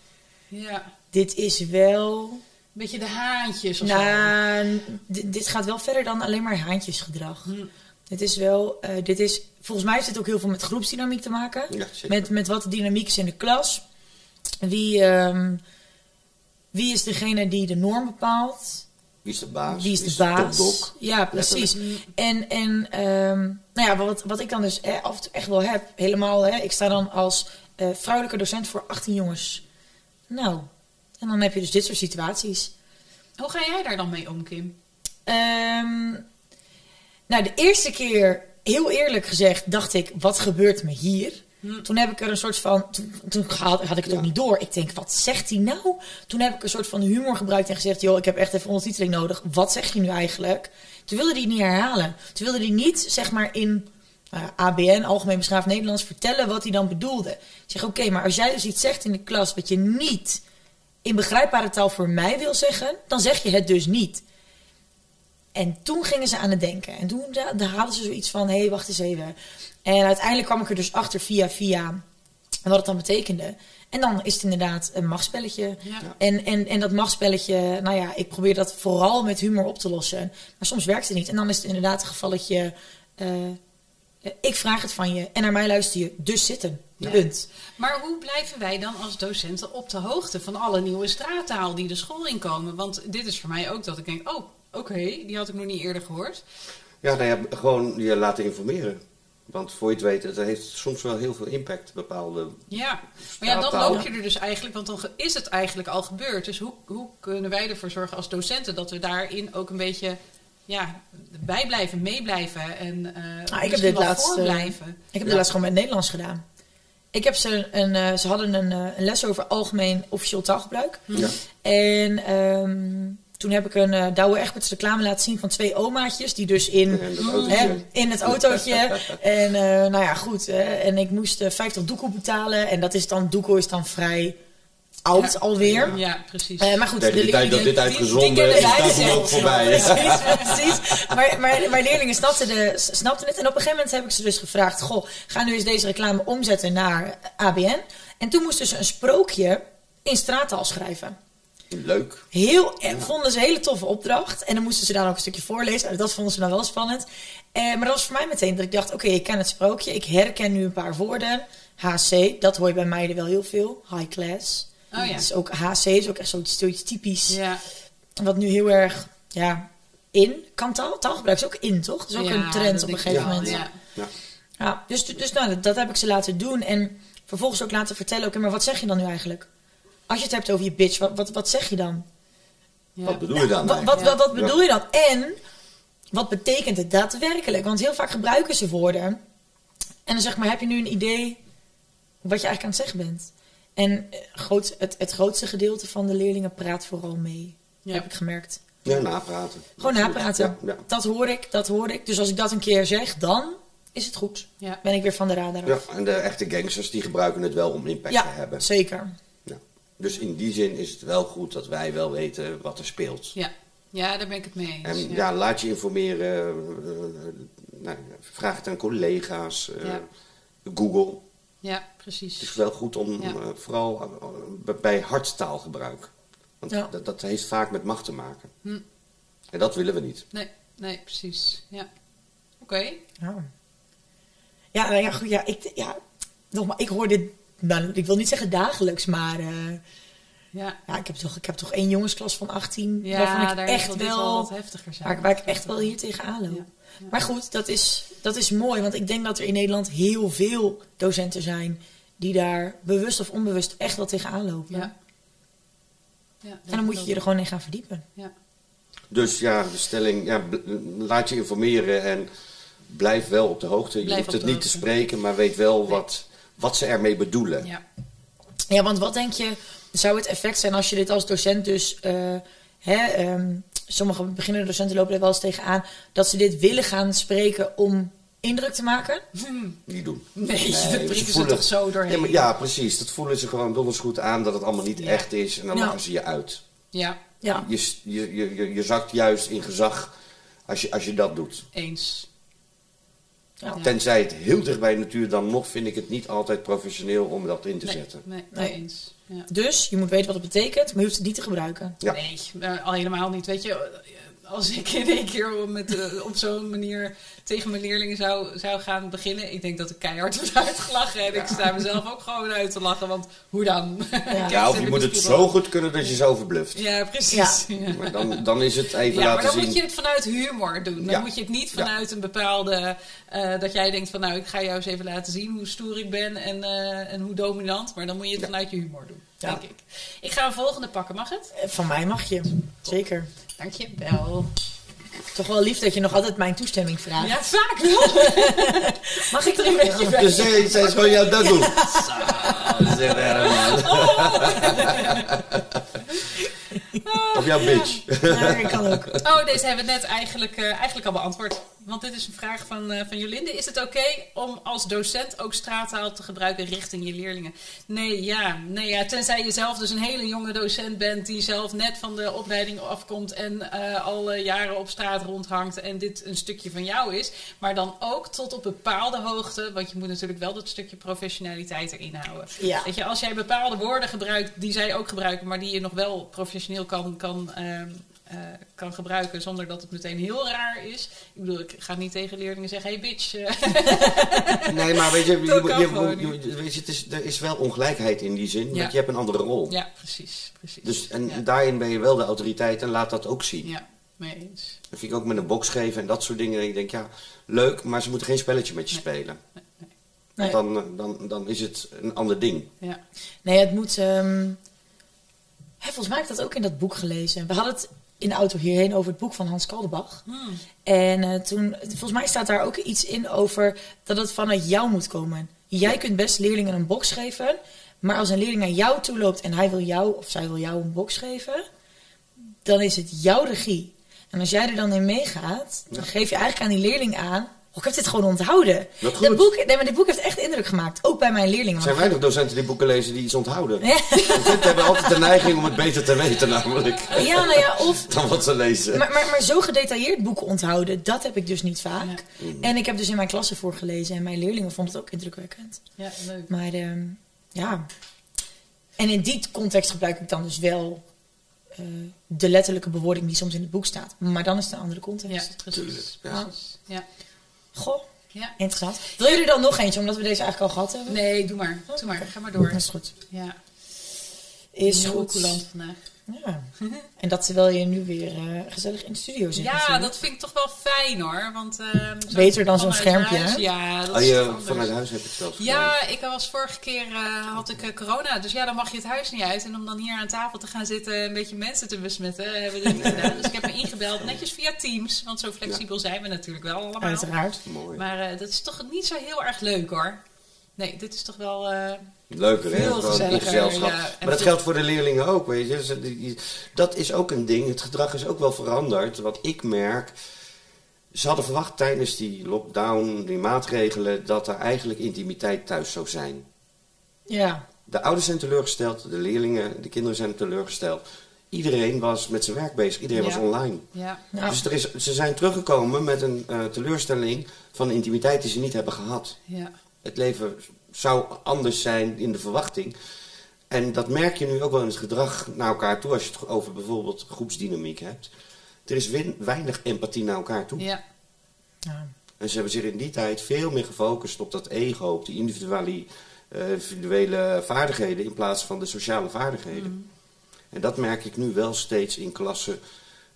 [SPEAKER 2] Ja.
[SPEAKER 3] Dit is wel...
[SPEAKER 2] Een beetje de haantjes of zo.
[SPEAKER 3] Nou, dit, dit gaat wel verder dan alleen maar haantjesgedrag.
[SPEAKER 2] Hm.
[SPEAKER 3] Dit is wel, eh, dit is, volgens mij heeft het ook heel veel met groepsdynamiek te maken.
[SPEAKER 4] Ja.
[SPEAKER 3] Met, met wat de dynamiek is in de klas. Wie, ehm, wie is degene die de norm bepaalt?
[SPEAKER 4] Wie is de baas?
[SPEAKER 3] Wie is de baas? Ja, precies. En, en ehm, nou ja, wat, wat ik dan dus eh, af en toe echt wel heb, helemaal, hè, ik sta dan als eh, vrouwelijke docent voor 18 jongens. Nou, en dan heb je dus dit soort situaties.
[SPEAKER 2] Hoe ga jij daar dan mee om, Kim?
[SPEAKER 3] Ehm, nou, de eerste keer, heel eerlijk gezegd, dacht ik, wat gebeurt me hier?
[SPEAKER 2] Hm.
[SPEAKER 3] Toen heb ik er een soort van, toen, toen had, had ik het ook niet door. Ik denk, wat zegt hij nou? Toen heb ik een soort van humor gebruikt en gezegd, joh, ik heb echt even ondertiteling nodig. Wat zeg je nu eigenlijk? Toen wilde hij het niet herhalen. Toen wilde hij niet, zeg maar, in ja, ABN, Algemeen Beschaafd Nederlands, vertellen wat hij dan bedoelde. Ik zeg, oké, maar als jij dus iets zegt in de klas wat je niet in begrijpbare taal voor mij wil zeggen, dan zeg je het dus niet. En toen gingen ze aan het denken. En toen hadden ze zoiets van: hé, hey, wacht eens even. En uiteindelijk kwam ik er dus achter via via wat het dan betekende. En dan is het inderdaad een machtspelletje.
[SPEAKER 2] Ja.
[SPEAKER 3] En, en, en dat machtspelletje, nou ja, ik probeer dat vooral met humor op te lossen. Maar soms werkt het niet. En dan is het inderdaad een gevalletje: eh, ik vraag het van je en naar mij luister je, dus zitten.
[SPEAKER 2] Ja.
[SPEAKER 3] Punt.
[SPEAKER 2] Maar hoe blijven wij dan als docenten op de hoogte van alle nieuwe straattaal die de school inkomen? Want dit is voor mij ook dat ik denk, oh, oké, die had ik nog niet eerder gehoord.
[SPEAKER 4] Ja, nou ja, gewoon je laten informeren. Want voor je het weet, het heeft soms wel heel veel impact, bepaalde...
[SPEAKER 2] Ja, maar ja, dan loop je er dus eigenlijk, want dan is het eigenlijk al gebeurd. Dus hoe, hoe kunnen wij ervoor zorgen als docenten dat we daarin ook een beetje ja, bij blijven, mee blijven en eh
[SPEAKER 3] heb
[SPEAKER 2] misschien
[SPEAKER 3] dit
[SPEAKER 2] wel
[SPEAKER 3] laatst,
[SPEAKER 2] blijven?
[SPEAKER 3] Ik heb
[SPEAKER 4] Ja.
[SPEAKER 3] het laatst gewoon met Nederlands gedaan. Ik heb ze, een, eh, ze hadden een, een les over algemeen officieel taalgebruik.
[SPEAKER 4] Ja.
[SPEAKER 3] En ehm, Toen heb ik een eh Douwe Egberts reclame laten zien van twee omaatjes. Die dus in,
[SPEAKER 4] Ja, in
[SPEAKER 3] hè, het autootje. en eh, nou ja, goed. hè, en ik moest eh, 50 doekoe betalen. En dat is dan, doekoe is dan vrij oud
[SPEAKER 2] Ja.
[SPEAKER 3] alweer.
[SPEAKER 2] Ja, precies.
[SPEAKER 3] Eh, maar goed,
[SPEAKER 4] Tegen die
[SPEAKER 3] de
[SPEAKER 4] tijd dat
[SPEAKER 3] leerlingen-
[SPEAKER 4] dit uitgezonden
[SPEAKER 2] die
[SPEAKER 4] is, is ook voorbij.
[SPEAKER 3] Precies, <laughs> precies. Maar, maar, maar leerlingen snapten, de, snapten het. En op een gegeven moment heb ik ze dus gevraagd: Goh, ga nu eens deze reclame omzetten naar ABN. En toen moesten ze een sprookje in straattaal schrijven.
[SPEAKER 4] Leuk.
[SPEAKER 3] Heel, eh, vonden ze een hele toffe opdracht. En dan moesten ze daar ook een stukje voorlezen. Nou, Dat vonden ze dan wel spannend. Eh, maar dat was voor mij meteen dat ik dacht: oké, ik ken het sprookje. Ik herken nu een paar woorden. HC, dat hoor je bij meiden wel heel veel. High class.
[SPEAKER 2] Oh ja.
[SPEAKER 3] Het is ook HC, is ook echt zoiets typisch.
[SPEAKER 2] Ja.
[SPEAKER 3] Wat nu heel erg, ja, in. Kan taal? Taalgebruik is ook in, toch? Dat is ook
[SPEAKER 2] Ja,
[SPEAKER 3] een trend op een gegeven
[SPEAKER 2] wel,
[SPEAKER 3] moment.
[SPEAKER 2] Ja.
[SPEAKER 4] Ja.
[SPEAKER 3] Ja, dus dus nou, dat, dat heb ik ze laten doen. En vervolgens ook laten vertellen, oké, maar wat zeg je dan nu eigenlijk? Als je het hebt over je bitch, wat, wat, wat zeg je dan?
[SPEAKER 2] Ja.
[SPEAKER 4] Wat bedoel je dan
[SPEAKER 3] Wat, wat, wat bedoel je dan? En wat betekent het daadwerkelijk? Want heel vaak gebruiken ze woorden. En dan zeg maar, heb je nu een idee wat je eigenlijk aan het zeggen bent? En eh, groot, het, het grootste gedeelte van de leerlingen praat vooral mee.
[SPEAKER 2] Ja.
[SPEAKER 3] Heb ik gemerkt.
[SPEAKER 4] Ja, napraten.
[SPEAKER 3] Gewoon
[SPEAKER 4] Absoluut.
[SPEAKER 3] napraten.
[SPEAKER 4] Ja, ja.
[SPEAKER 3] Dat hoor ik, dat hoor ik. Dus als ik dat een keer zeg, dan is het goed.
[SPEAKER 2] Ja.
[SPEAKER 3] Ben ik weer van de radar
[SPEAKER 4] Ja,
[SPEAKER 3] af.
[SPEAKER 4] en de echte gangsters die gebruiken het wel om impact te hebben.
[SPEAKER 3] zeker.
[SPEAKER 4] Ja. Dus in die zin is het wel goed dat wij wel weten wat er speelt.
[SPEAKER 2] Ja. ja, daar ben ik het mee eens.
[SPEAKER 4] En
[SPEAKER 2] ja.
[SPEAKER 4] ja, laat je informeren. eh, eh, nou, vraag het aan collega's. eh,
[SPEAKER 2] Ja.
[SPEAKER 4] Google.
[SPEAKER 2] ja,
[SPEAKER 4] Het
[SPEAKER 2] precies.
[SPEAKER 4] is wel goed om,
[SPEAKER 2] Ja.
[SPEAKER 4] eh, vooral eh, bij- hardtaalgebruik. Want
[SPEAKER 3] Ja.
[SPEAKER 4] dat, dat heeft vaak met macht te maken.
[SPEAKER 2] Hm.
[SPEAKER 4] En dat willen we niet.
[SPEAKER 2] Nee, nee, precies. Ja. Oké.
[SPEAKER 3] Ja, ja, nou ja, goed. Ja, ik, ja, nogmaals, ik hoor dit, nou, ik wil niet zeggen dagelijks, maar eh,
[SPEAKER 2] Ja.
[SPEAKER 3] ja, ik, heb toch, ik heb toch één jongensklas van 18,
[SPEAKER 2] Ja,
[SPEAKER 3] waarvan ik
[SPEAKER 2] daar
[SPEAKER 3] echt
[SPEAKER 2] wel
[SPEAKER 3] wel,
[SPEAKER 2] wat heftiger zijn.
[SPEAKER 3] waar, waar ik echt wel hier tegenaan loop. Maar goed, dat is, dat is mooi, want ik denk dat er in Nederland heel veel docenten zijn die daar bewust of onbewust echt wel tegenaan lopen.
[SPEAKER 2] Ja. Ja,
[SPEAKER 3] En dan moet je je er gewoon in gaan verdiepen.
[SPEAKER 2] Ja.
[SPEAKER 4] Dus ja, de stelling, ja, laat je informeren en blijf wel op de hoogte. Je
[SPEAKER 2] Blijf
[SPEAKER 4] hoeft het niet te spreken, maar weet wel wat, wat ze ermee bedoelen.
[SPEAKER 2] Ja.
[SPEAKER 3] Ja, want wat denk je, zou het effect zijn als je dit als docent dus... eh, hè, ehm, sommige beginnende docenten lopen er wel eens tegenaan... dat ze dit willen gaan spreken om indruk te maken? <laughs>
[SPEAKER 4] Niet doen.
[SPEAKER 2] Nee, dat
[SPEAKER 4] ze
[SPEAKER 2] prikken ze toch zo doorheen.
[SPEAKER 4] Ja, maar, ja, precies. Dat voelen ze gewoon donders goed aan dat het allemaal niet
[SPEAKER 2] Ja.
[SPEAKER 4] echt is. En dan lachen ze je uit.
[SPEAKER 2] Ja,
[SPEAKER 3] Ja,
[SPEAKER 4] je, je, je, je zakt juist in gezag als je, als je dat doet.
[SPEAKER 2] eens.
[SPEAKER 3] Ja.
[SPEAKER 4] Tenzij het heel dicht bij de natuur, dan nog vind ik het niet altijd professioneel om dat in te
[SPEAKER 2] Nee,
[SPEAKER 4] zetten.
[SPEAKER 2] nee,
[SPEAKER 3] Nee.
[SPEAKER 2] nee, eens. Ja.
[SPEAKER 3] Dus je moet weten wat het betekent, maar je hoeft het niet te gebruiken.
[SPEAKER 4] Ja.
[SPEAKER 2] Nee, eh, al helemaal niet. Weet je, als ik in één keer met, op zo'n manier tegen mijn leerlingen zou, zou gaan beginnen, ik denk dat ik keihard word uitgelachen. En ik sta mezelf ook gewoon uit te lachen, want hoe dan?
[SPEAKER 4] Ja, of je moet het zo goed kunnen dat je ze overbluft.
[SPEAKER 2] Ja, precies. Ja.
[SPEAKER 4] Maar dan, dan is het even
[SPEAKER 2] Ja, maar
[SPEAKER 4] laten
[SPEAKER 2] dan
[SPEAKER 4] zien.
[SPEAKER 2] moet je het vanuit humor doen. Dan
[SPEAKER 4] Ja.
[SPEAKER 2] moet je het niet
[SPEAKER 4] Ja.
[SPEAKER 2] vanuit een bepaalde... eh, dat jij denkt van nou, ik ga jou eens even laten zien hoe stoer ik ben en, eh, en hoe dominant. Maar dan moet je het
[SPEAKER 4] Ja.
[SPEAKER 2] vanuit je humor doen,
[SPEAKER 3] Ja.
[SPEAKER 2] denk ik. Ik ga een volgende pakken, mag het?
[SPEAKER 3] Eh, Van mij mag je, zeker.
[SPEAKER 2] Dank je wel.
[SPEAKER 3] Toch wel lief dat je nog altijd mijn toestemming vraagt.
[SPEAKER 2] Ja, vaak wel. <laughs>
[SPEAKER 3] Mag ik er een beetje bij?
[SPEAKER 4] Dus zij, zij is gewoon jouw dat doen. <laughs> Zo, man. <laughs> Of jouw bitch.
[SPEAKER 3] Ja, ik kan ook.
[SPEAKER 2] Oh, deze hebben we net eigenlijk, eh, eigenlijk al beantwoord. Want dit is een vraag van, eh, van Jolinde. Is het oké om als docent ook straattaal te gebruiken richting je leerlingen? Nee, ja. Nee, ja. Tenzij je zelf dus een hele jonge docent bent die zelf net van de opleiding afkomt en eh, al eh, jaren op straat rondhangt en dit een stukje van jou is. Maar dan ook tot op bepaalde hoogte, want je moet natuurlijk wel dat stukje professionaliteit erin houden.
[SPEAKER 3] Ja.
[SPEAKER 2] Weet je, als jij bepaalde woorden gebruikt die zij ook gebruiken, maar die je nog wel professioneel kan, kan, eh, kan gebruiken zonder dat het meteen heel raar is. Ik bedoel, ik ga niet tegen leerlingen zeggen: hey bitch. eh, <laughs>
[SPEAKER 4] Nee, maar weet je, je, weet je het is, er is wel ongelijkheid in die zin,
[SPEAKER 2] Ja.
[SPEAKER 4] want je hebt een andere rol.
[SPEAKER 2] ja, precies. precies.
[SPEAKER 4] Dus, en
[SPEAKER 2] ja.
[SPEAKER 4] daarin ben je wel de autoriteit en laat dat ook zien.
[SPEAKER 2] ja, mee eens.
[SPEAKER 4] Dat vind ik ook met een box geven en dat soort dingen. En ik denk, ja, leuk, maar ze moeten geen spelletje met je spelen.
[SPEAKER 3] Nee.
[SPEAKER 4] Want dan, eh, dan, dan is het een ander ding.
[SPEAKER 2] Ja.
[SPEAKER 3] Nee, het moet. ehm, hè, volgens mij heb ik dat ook in dat boek gelezen. We hadden het in de auto hierheen over het boek van Hans Kaldebach.
[SPEAKER 2] Hmm.
[SPEAKER 3] En eh, toen, volgens mij staat daar ook iets in over dat het vanuit jou moet komen. Jij kunt best leerlingen een box geven, maar als een leerling naar jou toe loopt en hij wil jou of zij wil jou een box geven, dan is het jouw regie. En als jij er dan in meegaat, dan geef je eigenlijk aan die leerling aan. Oh, ik heb dit gewoon onthouden.
[SPEAKER 4] Wat goed.
[SPEAKER 3] Dat boek, nee, maar dit boek heeft echt indruk gemaakt. Ook bij mijn leerlingen.
[SPEAKER 4] Er zijn weinig docenten die boeken lezen die iets onthouden. Docenten hebben altijd de neiging om het beter te weten, namelijk.
[SPEAKER 3] Ja, nou ja, of
[SPEAKER 4] Dan wat ze lezen.
[SPEAKER 3] Maar, maar, maar zo gedetailleerd boeken onthouden, dat heb ik dus niet vaak. En ik heb dus in mijn klasse voorgelezen en mijn leerlingen vonden het ook indrukwekkend.
[SPEAKER 2] Ja, leuk.
[SPEAKER 3] Maar ehm, ja. En in die context gebruik ik dan dus wel eh, de letterlijke bewoording die soms in het boek staat. Maar dan is het een andere
[SPEAKER 2] Ja,
[SPEAKER 3] context.
[SPEAKER 2] precies.
[SPEAKER 4] Tuurlijk, ja.
[SPEAKER 2] precies. Ja.
[SPEAKER 3] Goh,
[SPEAKER 2] ja.
[SPEAKER 3] interessant. Wil er dan nog eentje, omdat we deze eigenlijk al gehad hebben?
[SPEAKER 2] Nee, doe maar. Doe maar. Ga maar door.
[SPEAKER 3] Dat is goed.
[SPEAKER 2] Ja.
[SPEAKER 3] Is goed.
[SPEAKER 2] coulant vandaag.
[SPEAKER 3] Ja. En dat terwijl je nu weer eh, gezellig in de studio zit.
[SPEAKER 2] Ja,
[SPEAKER 3] natuurlijk.
[SPEAKER 2] dat vind ik toch wel fijn hoor. Want, ehm, zo
[SPEAKER 3] Beter dan zo'n schermpje,
[SPEAKER 2] huis,
[SPEAKER 3] hè?
[SPEAKER 2] Ja, dat
[SPEAKER 4] Oh,
[SPEAKER 2] is
[SPEAKER 4] je, vanuit huis heb het zelfs gedaan.
[SPEAKER 2] Ja, ik was vorige keer eh, had ik eh, corona. Dus ja, dan mag je het huis niet uit. En om dan hier aan tafel te gaan zitten en een beetje mensen te besmetten, hebben we dat niet gedaan. Dus ik heb me ingebeld, netjes via Teams. Want zo flexibel zijn we natuurlijk wel allemaal.
[SPEAKER 3] Uiteraard.
[SPEAKER 4] Mooi.
[SPEAKER 2] Maar dat is toch niet zo heel erg leuk hoor. Nee, dit is toch wel... eh,
[SPEAKER 4] Leuker, hè? Gewoon in gezelschap.
[SPEAKER 2] ja.
[SPEAKER 4] Maar dat geldt voor de leerlingen ook, weet je. Die- die- Dat is ook een ding. Het gedrag is ook wel veranderd. Wat ik merk... Ze hadden verwacht tijdens die lockdown, die maatregelen... dat er eigenlijk intimiteit thuis zou zijn.
[SPEAKER 3] Ja.
[SPEAKER 4] De ouders zijn teleurgesteld, de leerlingen, de kinderen zijn teleurgesteld. Iedereen was met zijn werk bezig, iedereen
[SPEAKER 2] Ja.
[SPEAKER 4] was online.
[SPEAKER 2] ja.
[SPEAKER 3] Ja.
[SPEAKER 4] Dus er is, ze zijn teruggekomen met een eh, teleurstelling van intimiteit die ze niet hebben gehad.
[SPEAKER 2] Ja.
[SPEAKER 4] Het leven zou anders zijn in de verwachting. En dat merk je nu ook wel in het gedrag naar elkaar toe als je het over bijvoorbeeld groepsdynamiek hebt. Er is win- weinig empathie naar elkaar toe.
[SPEAKER 2] Ja.
[SPEAKER 3] Ja.
[SPEAKER 4] En ze hebben zich in die tijd veel meer gefocust op dat ego, op die individuele, eh, individuele vaardigheden in plaats van de sociale vaardigheden. En dat merk ik nu wel steeds in klassen,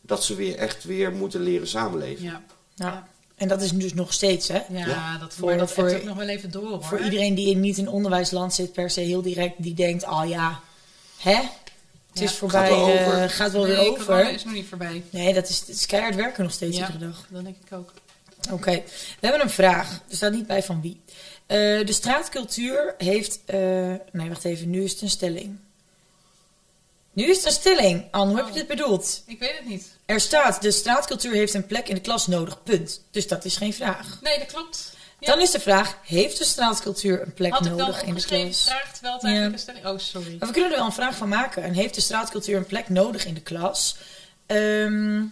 [SPEAKER 4] dat ze weer echt weer moeten leren samenleven.
[SPEAKER 2] Ja.
[SPEAKER 3] Ja. En dat is dus nog steeds, hè?
[SPEAKER 2] Ja,
[SPEAKER 4] Ja.
[SPEAKER 2] dat,
[SPEAKER 3] Voor-
[SPEAKER 2] dat
[SPEAKER 3] voor-
[SPEAKER 2] ook nog wel even door hoor.
[SPEAKER 3] Voor iedereen die in niet in onderwijsland zit, per se heel direct, die denkt: oh ja, hè? Het
[SPEAKER 2] Ja.
[SPEAKER 3] is voorbij,
[SPEAKER 4] Gaat wel
[SPEAKER 3] eh,
[SPEAKER 4] over.
[SPEAKER 3] gaat wel
[SPEAKER 2] nee,
[SPEAKER 3] weer over.
[SPEAKER 2] is nog niet voorbij.
[SPEAKER 3] Nee, dat is, het is keihard werken nog steeds
[SPEAKER 2] Ja,
[SPEAKER 3] iedere dag.
[SPEAKER 2] dat denk ik ook.
[SPEAKER 3] Oké, we hebben een vraag. Er staat niet bij van wie. Eh, de straatcultuur heeft. eh, nee, wacht even. Nu is het een stelling. Nu is het een stelling. Anne, hoe heb je
[SPEAKER 2] Oh.
[SPEAKER 3] dit bedoeld?
[SPEAKER 2] Ik weet het niet.
[SPEAKER 3] Er staat: de straatcultuur heeft een plek in de klas nodig. Punt. Dus dat is geen vraag.
[SPEAKER 2] Nee, dat klopt. Ja.
[SPEAKER 3] Dan is de vraag: heeft de straatcultuur een plek
[SPEAKER 2] Had
[SPEAKER 3] nodig in de klas?
[SPEAKER 2] vraag, terwijl het
[SPEAKER 3] Ja.
[SPEAKER 2] eigenlijk een stelling... Oh, sorry.
[SPEAKER 3] Maar we kunnen er wel een vraag van maken. En heeft de straatcultuur een plek nodig in de klas? Ehm,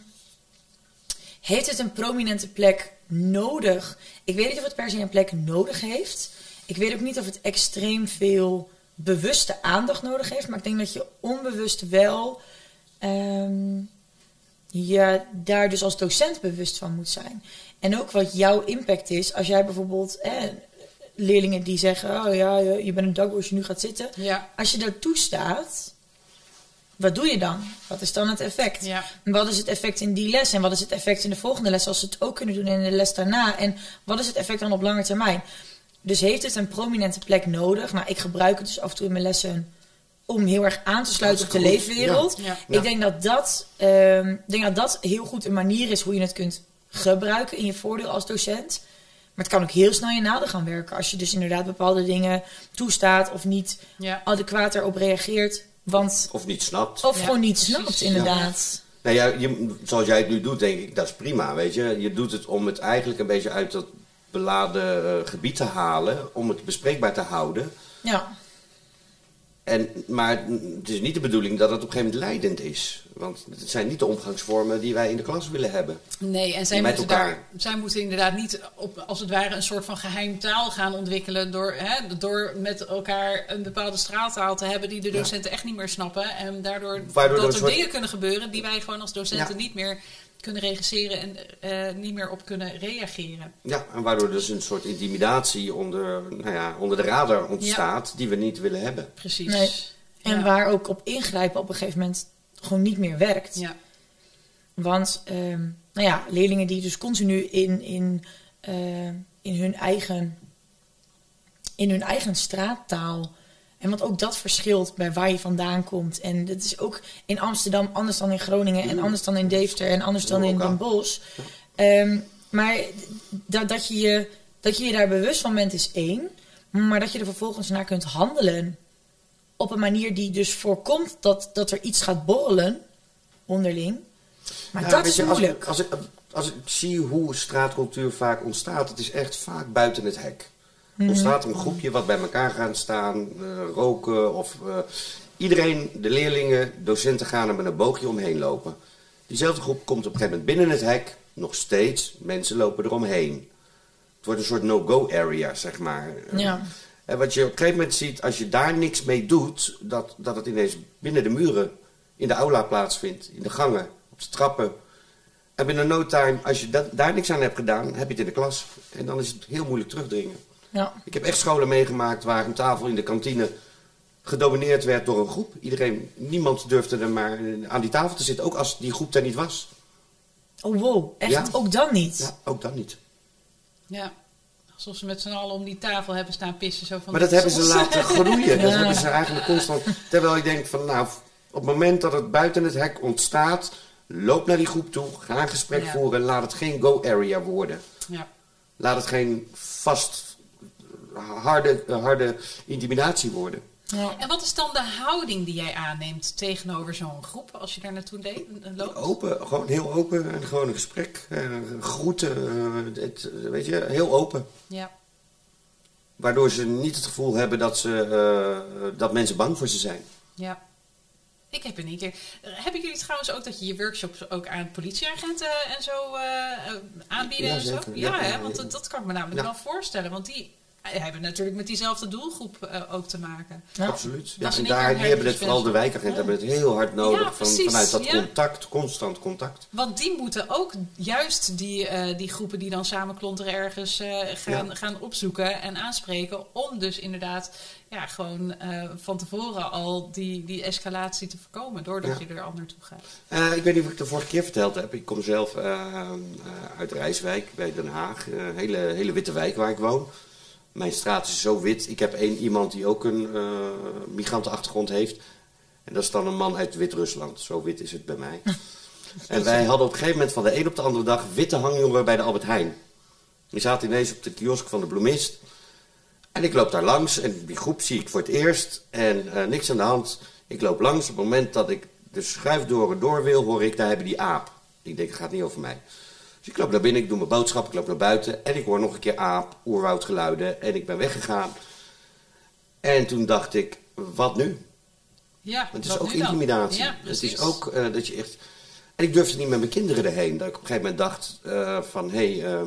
[SPEAKER 3] heeft het een prominente plek nodig? Ik weet niet of het per se een plek nodig heeft. Ik weet ook niet of het extreem veel bewuste aandacht nodig heeft. Maar ik denk dat je onbewust wel ehm, je daar dus als docent bewust van moet zijn. En ook wat jouw impact is als jij bijvoorbeeld eh, leerlingen die zeggen: Oh ja, je bent een dag als je nu gaat zitten.
[SPEAKER 2] Ja.
[SPEAKER 3] Als je daar toestaat, wat doe je dan? Wat is dan het effect?
[SPEAKER 2] Ja.
[SPEAKER 3] Wat is het effect in die les? En wat is het effect in de volgende les als ze het ook kunnen doen in de les daarna? En wat is het effect dan op lange termijn? Dus heeft het een prominente plek nodig? Nou, ik gebruik het dus af en toe in mijn lessen om heel erg aan te sluiten op de
[SPEAKER 4] goed.
[SPEAKER 3] leefwereld.
[SPEAKER 2] Ja.
[SPEAKER 4] Ja.
[SPEAKER 3] Ik denk dat dat, ehm, denk dat dat heel goed een manier is hoe je het kunt gebruiken in je voordeel als docent. Maar het kan ook heel snel je nadeel gaan werken. Als je dus inderdaad bepaalde dingen toestaat of niet
[SPEAKER 2] Ja.
[SPEAKER 3] adequaat erop reageert. Want,
[SPEAKER 4] Of niet snapt.
[SPEAKER 3] of
[SPEAKER 2] Ja,
[SPEAKER 3] gewoon niet
[SPEAKER 2] precies.
[SPEAKER 3] snapt, inderdaad.
[SPEAKER 4] Nou ja, je, zoals jij het nu doet, denk ik, dat is prima, weet je. Je doet het om het eigenlijk een beetje uit dat beladen eh, gebied te halen, om het bespreekbaar te houden.
[SPEAKER 3] Ja.
[SPEAKER 4] En, maar het is niet de bedoeling dat het op een gegeven moment leidend is. Want het zijn niet de omgangsvormen die wij in de klas willen hebben.
[SPEAKER 2] Nee, en zij moeten, daar, zij moeten inderdaad niet op, als het ware een soort van geheim taal gaan ontwikkelen. Door, hè, door met elkaar een bepaalde straattaal te hebben die de docenten echt niet meer snappen. En daardoor
[SPEAKER 4] Waardoor
[SPEAKER 2] dat er
[SPEAKER 4] soort-
[SPEAKER 2] dingen kunnen gebeuren die wij gewoon als docenten
[SPEAKER 4] Ja.
[SPEAKER 2] niet meer kunnen regisseren en eh, niet meer op kunnen reageren.
[SPEAKER 4] Ja, en waardoor dus een soort intimidatie onder, nou ja, onder de radar ontstaat die we niet willen hebben.
[SPEAKER 2] Precies.
[SPEAKER 3] Nee. En
[SPEAKER 2] Ja.
[SPEAKER 3] waar ook op ingrijpen op een gegeven moment gewoon niet meer werkt.
[SPEAKER 2] Ja,
[SPEAKER 3] Want, ehm, nou ja, leerlingen die dus continu in, in, eh, in, hun eigen, in hun eigen straattaal. En want ook dat verschilt bij waar je vandaan komt. En dat is ook in Amsterdam anders dan in Groningen. En anders dan in Deventer. En anders dan in Den Bosch. Ehm, maar dat, dat, je je, dat je je daar bewust van bent is één. Maar dat je er vervolgens naar kunt handelen. Op een manier die dus voorkomt dat, dat er iets gaat borrelen onderling. Maar
[SPEAKER 4] Ja,
[SPEAKER 3] dat is
[SPEAKER 4] je, als,
[SPEAKER 3] moeilijk.
[SPEAKER 4] ik- Als, ik, als ik zie hoe straatcultuur vaak ontstaat, het is echt vaak buiten het hek.
[SPEAKER 3] Mhm.
[SPEAKER 4] Ontstaat er een groepje wat bij elkaar gaan staan, eh, roken of eh, iedereen, de leerlingen, docenten gaan er met een boogje omheen lopen. Diezelfde groep komt op een gegeven moment binnen het hek, nog steeds, mensen lopen eromheen. Het wordt een soort no-go area, zeg maar.
[SPEAKER 3] Ja.
[SPEAKER 4] En wat je op een gegeven moment ziet, als je daar niks mee doet, dat, dat het ineens binnen de muren, in de aula plaatsvindt, in de gangen, op de trappen. En binnen no time, als je dat, daar niks aan hebt gedaan, heb je het in de klas. En dan is het heel moeilijk terugdringen.
[SPEAKER 3] Ja.
[SPEAKER 4] Ik heb echt scholen meegemaakt waar een tafel in de kantine gedomineerd werd door een groep. Iedereen, niemand durfde er maar aan die tafel te zitten, ook als die groep er niet was.
[SPEAKER 3] Oh wow, echt?
[SPEAKER 4] Ja.
[SPEAKER 3] Ook dan niet?
[SPEAKER 4] Ja, ook dat niet.
[SPEAKER 2] Ja. Alsof ze met z'n allen om die tafel hebben staan pissen. Zo van
[SPEAKER 4] Maar dat hebben ze laten <laughs> groeien. Dat hebben ze eigenlijk constant. Terwijl ik denk van nou, op het moment dat het buiten het hek ontstaat, loop naar die groep toe, ga een gesprek
[SPEAKER 2] Ja.
[SPEAKER 4] voeren, laat het geen go-area worden.
[SPEAKER 2] Ja.
[SPEAKER 4] Laat het geen vast harde, harde intimidatie worden.
[SPEAKER 3] Ja.
[SPEAKER 2] En wat is dan de houding die jij aanneemt tegenover zo'n groep als je daar naartoe de- loopt?
[SPEAKER 4] Open, gewoon heel open en gewoon een gesprek, eh, groeten, eh, het, eh, weet je, heel open.
[SPEAKER 2] Ja.
[SPEAKER 4] Waardoor ze niet het gevoel hebben dat, ze, eh, dat mensen bang voor ze zijn.
[SPEAKER 2] Ja. Ik heb in één keer. Hebben jullie trouwens ook dat je je workshops ook aan politieagenten en zo eh, eh, aanbieden
[SPEAKER 4] Ja,
[SPEAKER 2] en zo? Ja,
[SPEAKER 4] Ja,
[SPEAKER 2] hè?
[SPEAKER 4] ja,
[SPEAKER 2] want
[SPEAKER 4] ja.
[SPEAKER 2] dat, dat kan ik me namelijk
[SPEAKER 4] Ja.
[SPEAKER 2] wel voorstellen. Want die eh, hebben natuurlijk met diezelfde doelgroep eh, ook te maken.
[SPEAKER 3] Ja.
[SPEAKER 4] Absoluut. Ja, en daar die hebben het vooral de wijkagenten hebben het heel hard nodig
[SPEAKER 2] Ja,
[SPEAKER 4] van, vanuit dat
[SPEAKER 2] ja.
[SPEAKER 4] contact, constant contact.
[SPEAKER 2] Want die moeten ook juist die, eh, die groepen die dan samen klonteren ergens eh, gaan,
[SPEAKER 4] Ja.
[SPEAKER 2] gaan opzoeken en aanspreken. Om dus inderdaad ja, gewoon eh, van tevoren al die, die escalatie te voorkomen. Doordat
[SPEAKER 4] Ja.
[SPEAKER 2] je er al naartoe gaat.
[SPEAKER 4] Eh, ik weet niet of ik het de vorige keer verteld heb. Ik kom zelf eh, eh, uit Rijswijk bij Den Haag. Een hele, hele witte wijk waar ik woon. Mijn straat is zo wit. Ik heb één iemand die ook een eh, migrantenachtergrond heeft. En dat is dan een man uit Wit-Rusland. Zo wit is het bij mij. en wij hadden op een gegeven moment van de een op de andere dag witte hangjongeren bij de Albert Heijn. Die zaten ineens op de kiosk van de bloemist. En ik loop daar langs en die groep zie ik voor het eerst. En eh, niks aan de hand. Ik loop langs. Op het moment dat ik de schuifdoren door wil, hoor ik, daar hebben die aap. Ik denk, het gaat niet over mij. Dus ik loop naar binnen, ik doe mijn boodschap, ik loop naar buiten. En ik hoor nog een keer aap, oerwoudgeluiden. En ik ben weggegaan. En toen dacht ik, wat nu?
[SPEAKER 2] Ja,
[SPEAKER 4] Het is ook intimidatie.
[SPEAKER 2] Ja,
[SPEAKER 4] het is ook eh, dat je echt... En ik durfde niet met mijn kinderen erheen. Dat ik op een gegeven moment dacht eh, van... Hé, hey, eh,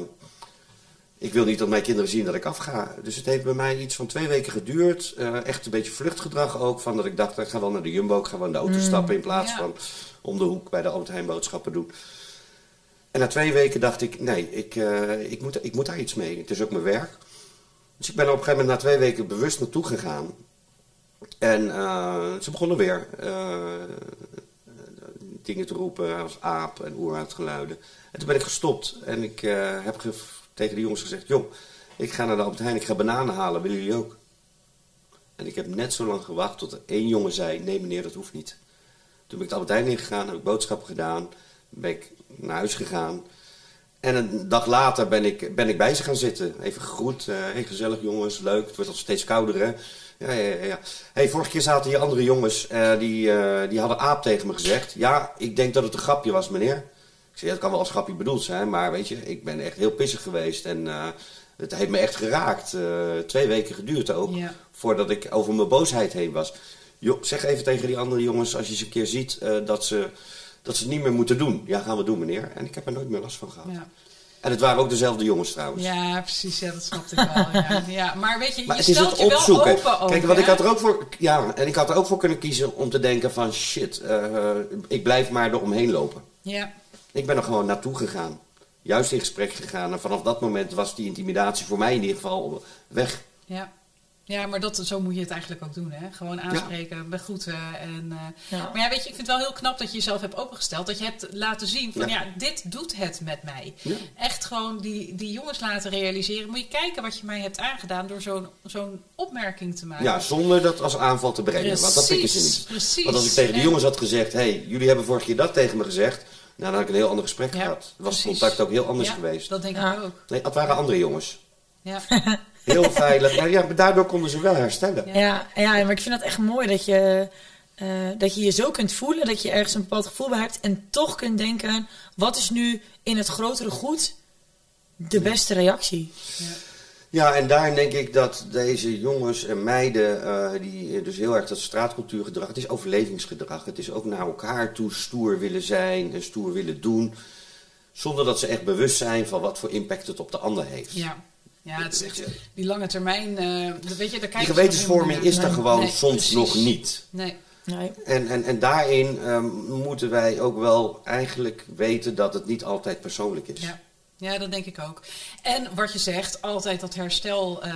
[SPEAKER 4] ik wil niet dat mijn kinderen zien dat ik afga. Dus het heeft bij mij iets van twee weken geduurd. Echt een beetje vluchtgedrag ook. Van dat ik dacht, ik ga wel naar de Jumbo. Ik ga wel in de auto stappen in plaats
[SPEAKER 2] ja.
[SPEAKER 4] van om de hoek bij de Albert Heijn boodschappen doen. En na twee weken dacht ik, nee, ik, eh, ik, moet, ik moet daar iets mee. Het is ook mijn werk. Dus ik ben op een gegeven moment na twee weken bewust naartoe gegaan. En eh, ze begonnen weer eh, dingen te roepen als aap en oerwoudgeluiden. En toen ben ik gestopt en ik heb ge- tegen de jongens gezegd... joh, ik ga naar de Albert Heijn, ik ga bananen halen, willen jullie ook? En ik heb net zo lang gewacht tot er één jongen zei... nee meneer, dat hoeft niet. Toen ben ik de Albert Heijn ingegaan, heb ik boodschappen gedaan... ben ik naar huis gegaan... En een dag later ben ik, ben ik bij ze gaan zitten. Even gegroet. hey, gezellig jongens, leuk. Het wordt al steeds kouder hè. Ja, ja, ja. Hey, vorige keer zaten hier andere jongens. eh, die, eh, die hadden aap tegen me gezegd. Ja, ik denk dat het een grapje was meneer. Ik zei, ja, het kan wel als grapje bedoeld zijn. Maar weet je, ik ben echt heel pissig geweest. En het heeft me echt geraakt. Twee weken geduurd ook.
[SPEAKER 2] Ja.
[SPEAKER 4] Voordat ik over mijn boosheid heen was. Jo, zeg even tegen die andere jongens, als je ze een keer ziet, dat, ze, dat ze het niet meer moeten doen. Ja, gaan we doen meneer. En ik heb er nooit meer last van gehad.
[SPEAKER 2] Ja.
[SPEAKER 4] En het waren ook dezelfde jongens trouwens.
[SPEAKER 2] ja, precies. Ja, dat snapte ik wel. Ja. Ja, maar weet je,
[SPEAKER 4] Maar
[SPEAKER 2] je
[SPEAKER 4] het is
[SPEAKER 2] stelt
[SPEAKER 4] het
[SPEAKER 2] je wel
[SPEAKER 4] opzoeken.
[SPEAKER 2] open.
[SPEAKER 4] Kijk, wat ik had er ook voor. Ja, en ik had er ook voor kunnen kiezen om te denken van shit, eh, ik blijf maar er omheen lopen.
[SPEAKER 2] Ja,
[SPEAKER 4] Ik ben er gewoon naartoe gegaan. Juist in gesprek gegaan. En vanaf dat moment was die intimidatie voor mij in ieder geval weg.
[SPEAKER 2] ja. Ja, maar dat, zo moet je het eigenlijk ook doen. Hè? Gewoon aanspreken, begroeten. En, eh,
[SPEAKER 3] Ja.
[SPEAKER 2] Maar ja, weet je, ik vind het wel heel knap dat je jezelf hebt opengesteld. Dat je hebt laten zien van ja,
[SPEAKER 4] Ja.
[SPEAKER 2] dit doet het met mij.
[SPEAKER 4] Ja.
[SPEAKER 2] Echt gewoon die, die jongens laten realiseren. Moet je kijken wat je mij hebt aangedaan door zo'n zo'n opmerking te maken.
[SPEAKER 4] Ja, zonder dat als aanval te brengen. want dat pikken ze
[SPEAKER 2] Precies,
[SPEAKER 4] niet.
[SPEAKER 2] precies.
[SPEAKER 4] Want als ik tegen de
[SPEAKER 2] En-
[SPEAKER 4] jongens had gezegd: hé, hey, jullie hebben vorige keer dat tegen me gezegd. Nou, dan had ik een heel ander gesprek
[SPEAKER 2] Ja,
[SPEAKER 4] gehad. Was het
[SPEAKER 2] precies.
[SPEAKER 4] contact ook heel anders
[SPEAKER 2] Ja,
[SPEAKER 4] geweest.
[SPEAKER 2] Dat denk
[SPEAKER 3] Ja.
[SPEAKER 2] ik ook.
[SPEAKER 4] Nee, het waren andere jongens.
[SPEAKER 2] Ja. <laughs>
[SPEAKER 4] Heel veilig. Maar ja, maar daardoor konden ze wel herstellen.
[SPEAKER 2] Ja.
[SPEAKER 3] Ja, ja, maar ik vind het echt mooi dat je eh, dat je je zo kunt voelen, dat je ergens een bepaald gevoel bij hebt en toch kunt denken, wat is nu in het grotere goed de beste reactie?
[SPEAKER 4] Ja, en daarin denk ik dat deze jongens en meiden, eh, die dus heel erg dat straatcultuurgedrag, het is overlevingsgedrag. Het is ook naar elkaar toe stoer willen zijn en stoer willen doen. Zonder dat ze echt bewust zijn van wat voor impact het op de ander heeft.
[SPEAKER 2] Ja. Ja, het is echt die lange termijn. eh, dat weet je, daar
[SPEAKER 4] Die
[SPEAKER 2] kijken ze
[SPEAKER 4] gewetensvorming is er gewoon soms
[SPEAKER 2] precies.
[SPEAKER 4] nog niet.
[SPEAKER 2] Nee.
[SPEAKER 3] Nee.
[SPEAKER 4] En, en, en daarin ehm, moeten wij ook wel eigenlijk weten dat het niet altijd persoonlijk is.
[SPEAKER 2] Ja. ja, dat denk ik ook. En wat je zegt, altijd dat herstel eh,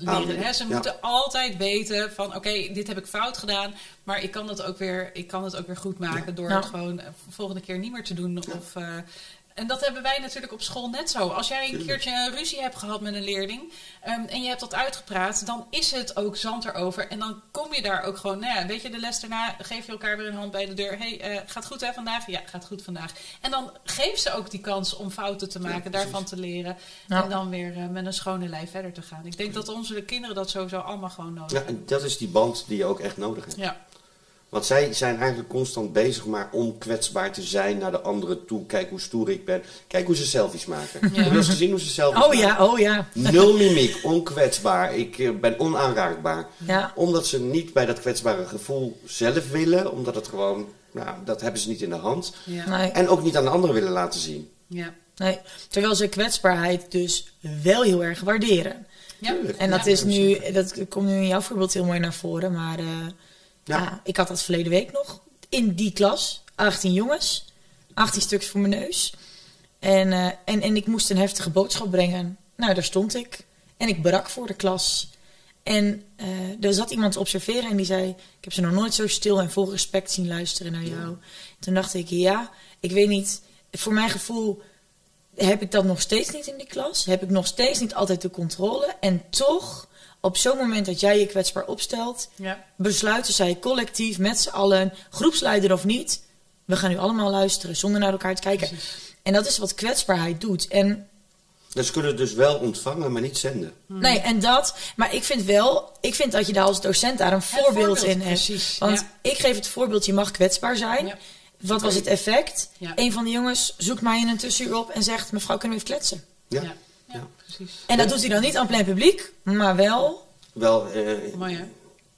[SPEAKER 2] leren. Hè? Ze
[SPEAKER 4] ja.
[SPEAKER 2] moeten altijd weten van oké, dit heb ik fout gedaan. Maar ik kan het ook weer, ik kan het ook weer goed maken door
[SPEAKER 3] Ja.
[SPEAKER 2] het gewoon eh, volgende keer niet meer te doen. Of, eh, en dat hebben wij natuurlijk op school net zo. Als jij een keertje een ruzie hebt gehad met een leerling ehm, en je hebt dat uitgepraat, dan is het ook zand erover. En dan kom je daar ook gewoon, nou ja, weet je, de les daarna geef je elkaar weer een hand bij de deur. hey, eh, gaat goed hè vandaag? Ja, gaat goed vandaag. En dan geef ze ook die kans om fouten te maken, daarvan te leren.
[SPEAKER 3] Ja.
[SPEAKER 2] En dan weer eh, met een schone lei verder te gaan. Ik denk dat onze kinderen dat sowieso allemaal gewoon nodig
[SPEAKER 4] Ja,
[SPEAKER 2] hebben.
[SPEAKER 4] en dat is die band die je ook echt nodig hebt.
[SPEAKER 2] Ja.
[SPEAKER 4] Want zij zijn eigenlijk constant bezig maar om kwetsbaar te zijn naar de anderen toe. Kijk hoe stoer ik ben. Kijk hoe ze selfies maken. Heb je eens gezien hoe ze selfies
[SPEAKER 3] Oh
[SPEAKER 4] maken?
[SPEAKER 3] ja, oh ja.
[SPEAKER 4] Nul mimiek, onkwetsbaar. Ik eh, ben onaanraakbaar.
[SPEAKER 3] Ja.
[SPEAKER 4] Omdat ze niet bij dat kwetsbare gevoel zelf willen. Omdat het gewoon, nou, dat hebben ze niet in de hand.
[SPEAKER 2] Ja.
[SPEAKER 3] Nee.
[SPEAKER 4] En ook niet aan de anderen willen laten zien.
[SPEAKER 2] Ja.
[SPEAKER 3] Nee, terwijl ze kwetsbaarheid dus wel heel erg waarderen.
[SPEAKER 2] Ja.
[SPEAKER 3] En dat
[SPEAKER 2] Ja,
[SPEAKER 3] is nu, dat komt nu in jouw voorbeeld heel mooi naar voren. Maar eh,
[SPEAKER 4] Ja.
[SPEAKER 3] ja. ik had dat verleden week nog. In die klas, 18 jongens, 18 stuks voor mijn neus. En, eh, en, en ik moest een heftige boodschap brengen. Nou, daar stond ik. En ik brak voor de klas. En eh, er zat iemand te observeren en die zei: Ik heb ze nog nooit zo stil en vol respect zien luisteren naar jou. Toen dacht ik: Ja, ik weet niet. Voor mijn gevoel heb ik dat nog steeds niet in die klas. Heb ik nog steeds niet altijd de controle. En toch, op zo'n moment dat jij je kwetsbaar opstelt,
[SPEAKER 2] Ja.
[SPEAKER 3] besluiten zij collectief met z'n allen, groepsleider of niet, we gaan nu allemaal luisteren zonder naar elkaar te kijken. En dat is wat kwetsbaarheid doet. En
[SPEAKER 4] Dus ze kunnen het dus wel ontvangen, maar niet zenden.
[SPEAKER 3] Nee, en dat. Maar ik vind wel, ik vind dat je daar als docent daar een voorbeeld,
[SPEAKER 2] voorbeeld,
[SPEAKER 3] in hebt.
[SPEAKER 2] precies,
[SPEAKER 3] Want
[SPEAKER 2] ja.
[SPEAKER 3] ik geef het voorbeeld, je mag kwetsbaar zijn.
[SPEAKER 2] Ja.
[SPEAKER 3] Wat was het effect?
[SPEAKER 2] Ja.
[SPEAKER 3] Een van de jongens zoekt mij in een tussenuur op en zegt: Mevrouw, kunnen we even kletsen?
[SPEAKER 4] Ja.
[SPEAKER 2] Precies.
[SPEAKER 3] En dat doet hij dan niet aan plein publiek, maar wel,
[SPEAKER 4] Wel eh,
[SPEAKER 2] Mooi hè?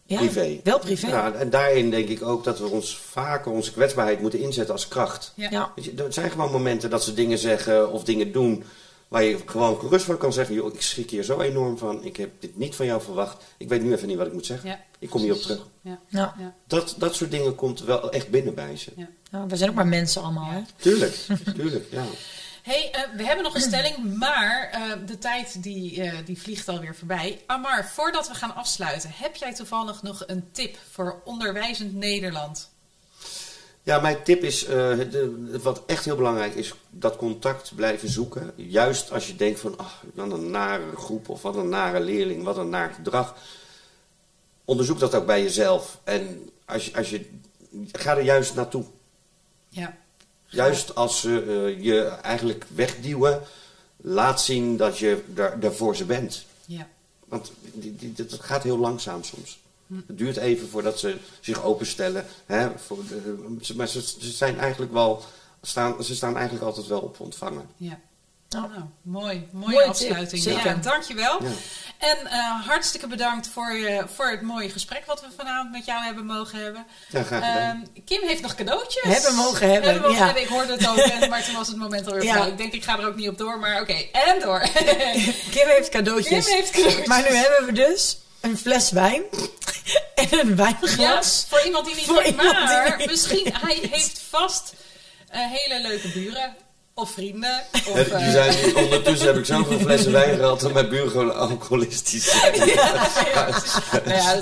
[SPEAKER 3] ja,
[SPEAKER 4] privé.
[SPEAKER 3] wel privé.
[SPEAKER 4] Ja, en daarin denk ik ook dat we ons vaker onze kwetsbaarheid moeten inzetten als kracht.
[SPEAKER 2] Ja.
[SPEAKER 4] Weet je, er zijn gewoon momenten dat ze dingen zeggen of dingen doen waar je gewoon gerust van kan zeggen: joh, ik schrik hier zo enorm van. Ik heb dit niet van jou verwacht. Ik weet nu even niet wat ik moet zeggen.
[SPEAKER 2] Ja,
[SPEAKER 4] ik kom hierop terug.
[SPEAKER 2] Ja.
[SPEAKER 3] Ja.
[SPEAKER 4] Dat, dat soort dingen komt wel echt binnen bij ze.
[SPEAKER 3] We zijn ook maar mensen allemaal, hè?
[SPEAKER 4] Tuurlijk, tuurlijk, ja.
[SPEAKER 2] Hey, eh, we hebben nog een stelling, maar eh, de tijd die, eh, die vliegt alweer voorbij. Amar, voordat we gaan afsluiten, heb jij toevallig nog een tip voor onderwijzend Nederland?
[SPEAKER 4] Ja, mijn tip is, de- wat echt heel belangrijk is, dat contact blijven zoeken. Juist als je denkt van, ach, wat een nare groep of wat een nare leerling, wat een naar gedrag. Onderzoek dat ook bij jezelf. En als je, als je, ga er juist naartoe.
[SPEAKER 2] Ja.
[SPEAKER 4] Juist als ze eh, je eigenlijk wegduwen, laat zien dat je er, er voor ze bent.
[SPEAKER 2] Ja.
[SPEAKER 4] Want die, die, dat gaat heel langzaam soms. Het duurt even voordat ze zich openstellen. Hè, voor de, ze- maar ze, ze zijn eigenlijk wel, staan, ze staan eigenlijk altijd wel op ontvangen.
[SPEAKER 2] Ja. Nou, mooi. Mooie, afsluiting.
[SPEAKER 3] zeker.
[SPEAKER 2] Ja, dankjewel.
[SPEAKER 4] Ja.
[SPEAKER 2] En eh, hartstikke bedankt voor, je, voor het mooie gesprek wat we vanavond met jou hebben mogen hebben.
[SPEAKER 4] Ja, graag gedaan.
[SPEAKER 2] Ehm, Kim heeft nog cadeautjes.
[SPEAKER 3] Hebben mogen hebben,
[SPEAKER 2] Hebben mogen
[SPEAKER 3] ja.
[SPEAKER 2] hebben. Ik hoorde het ook, <laughs> en- maar toen was het moment alweer
[SPEAKER 3] Ja.
[SPEAKER 2] voorbij. Ik denk, ik ga er ook niet op door, maar oké. En door. <laughs>
[SPEAKER 3] Kim heeft cadeautjes.
[SPEAKER 2] Kim heeft cadeautjes.
[SPEAKER 3] Maar nu hebben we dus een fles wijn <laughs> en een
[SPEAKER 2] Ja,
[SPEAKER 3] wijnglas.
[SPEAKER 2] voor iemand die niet
[SPEAKER 3] Voor
[SPEAKER 2] weet,
[SPEAKER 3] iemand die
[SPEAKER 2] maar
[SPEAKER 3] niet
[SPEAKER 2] misschien, hij heeft vast eh, hele leuke buren. Of vrienden. Of,
[SPEAKER 4] En die
[SPEAKER 2] eh,
[SPEAKER 4] zijn, ondertussen heb ik zoveel flessen wijn gehad dat mijn buren gewoon alcoholistisch zijn. <laughs>
[SPEAKER 2] Nou ja,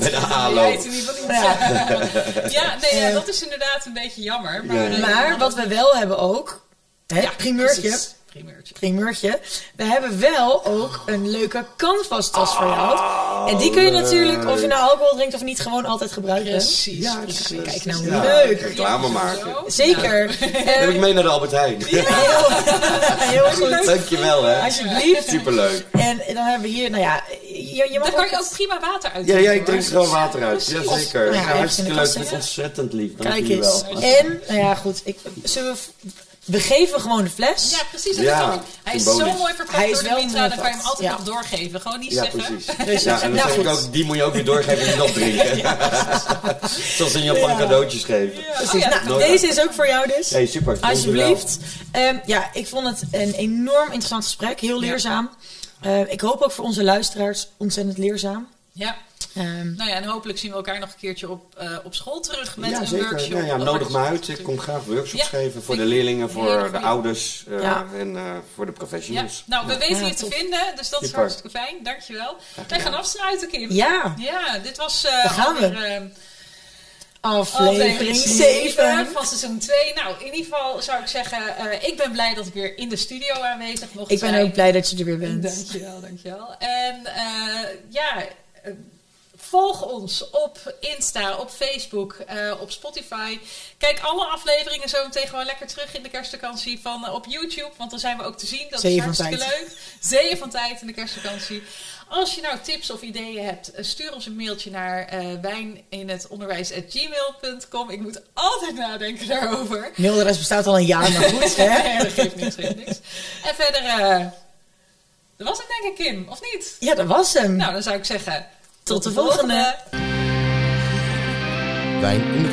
[SPEAKER 2] dat
[SPEAKER 4] Met
[SPEAKER 2] is in ieder geval. <laughs> Ja, nee, ja, dat is inderdaad een beetje jammer. Maar,
[SPEAKER 4] Ja.
[SPEAKER 3] Maar wat we wel hebben ook, hè,
[SPEAKER 2] Ja,
[SPEAKER 3] primeurtje.
[SPEAKER 2] Primeurtje.
[SPEAKER 3] primeurtje. We hebben wel ook een leuke canvas tas voor jou. En die kun je natuurlijk, of je nou alcohol drinkt of niet, gewoon altijd gebruiken.
[SPEAKER 2] Precies.
[SPEAKER 4] Ja,
[SPEAKER 2] precies.
[SPEAKER 4] is-
[SPEAKER 3] Kijk nou,
[SPEAKER 4] ja,
[SPEAKER 3] leuk.
[SPEAKER 4] Reclame maken.
[SPEAKER 3] Zeker.
[SPEAKER 4] Heb
[SPEAKER 3] Eh,
[SPEAKER 4] ik mee naar de Albert Heijn.
[SPEAKER 3] heel, heel goed.
[SPEAKER 4] Dankjewel hè.
[SPEAKER 3] Alsjeblieft.
[SPEAKER 4] Superleuk.
[SPEAKER 3] En dan hebben we hier, nou ja, je, je mag
[SPEAKER 2] Daar kan je
[SPEAKER 3] ook...
[SPEAKER 2] prima water uit
[SPEAKER 4] Ja, ja, ik drink er gewoon water uit.
[SPEAKER 2] Precies.
[SPEAKER 4] Jazeker.
[SPEAKER 3] Ja,
[SPEAKER 4] Ja, hartstikke leuk. Met
[SPEAKER 3] hè?
[SPEAKER 4] ontzettend lief. Dank
[SPEAKER 3] Kijk eens.
[SPEAKER 4] wel.
[SPEAKER 3] En, nou ja, goed. Ik, zullen we, we geven gewoon de fles.
[SPEAKER 2] Ja, precies. Dat
[SPEAKER 4] Ja,
[SPEAKER 2] is ook. Hij is zo mooi verpakt
[SPEAKER 3] Hij is
[SPEAKER 2] door de Mitra, dan kan je hem altijd
[SPEAKER 3] ja.
[SPEAKER 2] nog doorgeven. Gewoon niet
[SPEAKER 4] Ja,
[SPEAKER 2] zeggen. <laughs>
[SPEAKER 4] precies. Ja, en dan
[SPEAKER 3] nou
[SPEAKER 4] zeg ik
[SPEAKER 3] goed.
[SPEAKER 4] ook, die moet je ook weer doorgeven en niet opdrinken. <laughs> Zoals in Japan
[SPEAKER 3] Ja.
[SPEAKER 4] cadeautjes geven.
[SPEAKER 3] Precies.
[SPEAKER 2] Oh ja,
[SPEAKER 3] nou, deze is ook voor jou dus.
[SPEAKER 4] Hey, super.
[SPEAKER 3] Alsjeblieft. Ehm, ja, ik vond het een enorm interessant gesprek. Heel leerzaam. Eh, ik hoop ook voor onze luisteraars ontzettend leerzaam.
[SPEAKER 2] Ja.
[SPEAKER 3] Ehm,
[SPEAKER 2] Nou ja, en hopelijk zien we elkaar nog een keertje op, eh, op school terug met
[SPEAKER 4] ja,
[SPEAKER 2] een
[SPEAKER 4] zeker.
[SPEAKER 2] workshop.
[SPEAKER 4] Ja, nodig me uit. Ik kom graag workshops
[SPEAKER 2] Ja,
[SPEAKER 4] geven voor de leerlingen, voor de ouders eh,
[SPEAKER 3] Ja.
[SPEAKER 4] en eh, voor de
[SPEAKER 2] Ja,
[SPEAKER 4] professionals.
[SPEAKER 2] nou, we weten
[SPEAKER 3] Ja,
[SPEAKER 2] je te vinden, dus dat is hartstikke fijn. Dankjewel. Wij gaan afsluiten, Kim.
[SPEAKER 3] ja,
[SPEAKER 2] Ja, dit was eh
[SPEAKER 3] Daar gaan we.
[SPEAKER 2] alweer,
[SPEAKER 3] aflevering 7.
[SPEAKER 2] van seizoen 2. Nou, in ieder geval zou ik zeggen, eh, ik ben blij dat ik weer in de studio aanwezig mocht
[SPEAKER 3] Ik ben
[SPEAKER 2] zijn.
[SPEAKER 3] ook blij dat je er weer bent.
[SPEAKER 2] Dankjewel, dankjewel. En eh, ja, volg ons op Insta, op Facebook, eh, op Spotify. Kijk alle afleveringen zo meteen gewoon lekker terug in de kerstvakantie van, eh, op YouTube. Want dan zijn we ook te zien. Dat
[SPEAKER 3] Zeeën
[SPEAKER 2] is
[SPEAKER 3] van
[SPEAKER 2] hartstikke
[SPEAKER 3] tijd.
[SPEAKER 2] leuk. Zeeën van tijd in de kerstvakantie. Als je nou tips of ideeën hebt, eh, stuur ons een mailtje naar eh wijninhetonderwijs.gmail.com. Ik moet altijd nadenken daarover.
[SPEAKER 3] Mailadres bestaat al een jaar, maar goed. <laughs> Hè?
[SPEAKER 2] Dat geeft niks, geeft niks. En verder, dat was het denk ik, Kim, of niet?
[SPEAKER 3] Ja, dat was hem.
[SPEAKER 2] Nou, dan zou ik zeggen,
[SPEAKER 3] Tot de volgende.
[SPEAKER 1] Wijn in.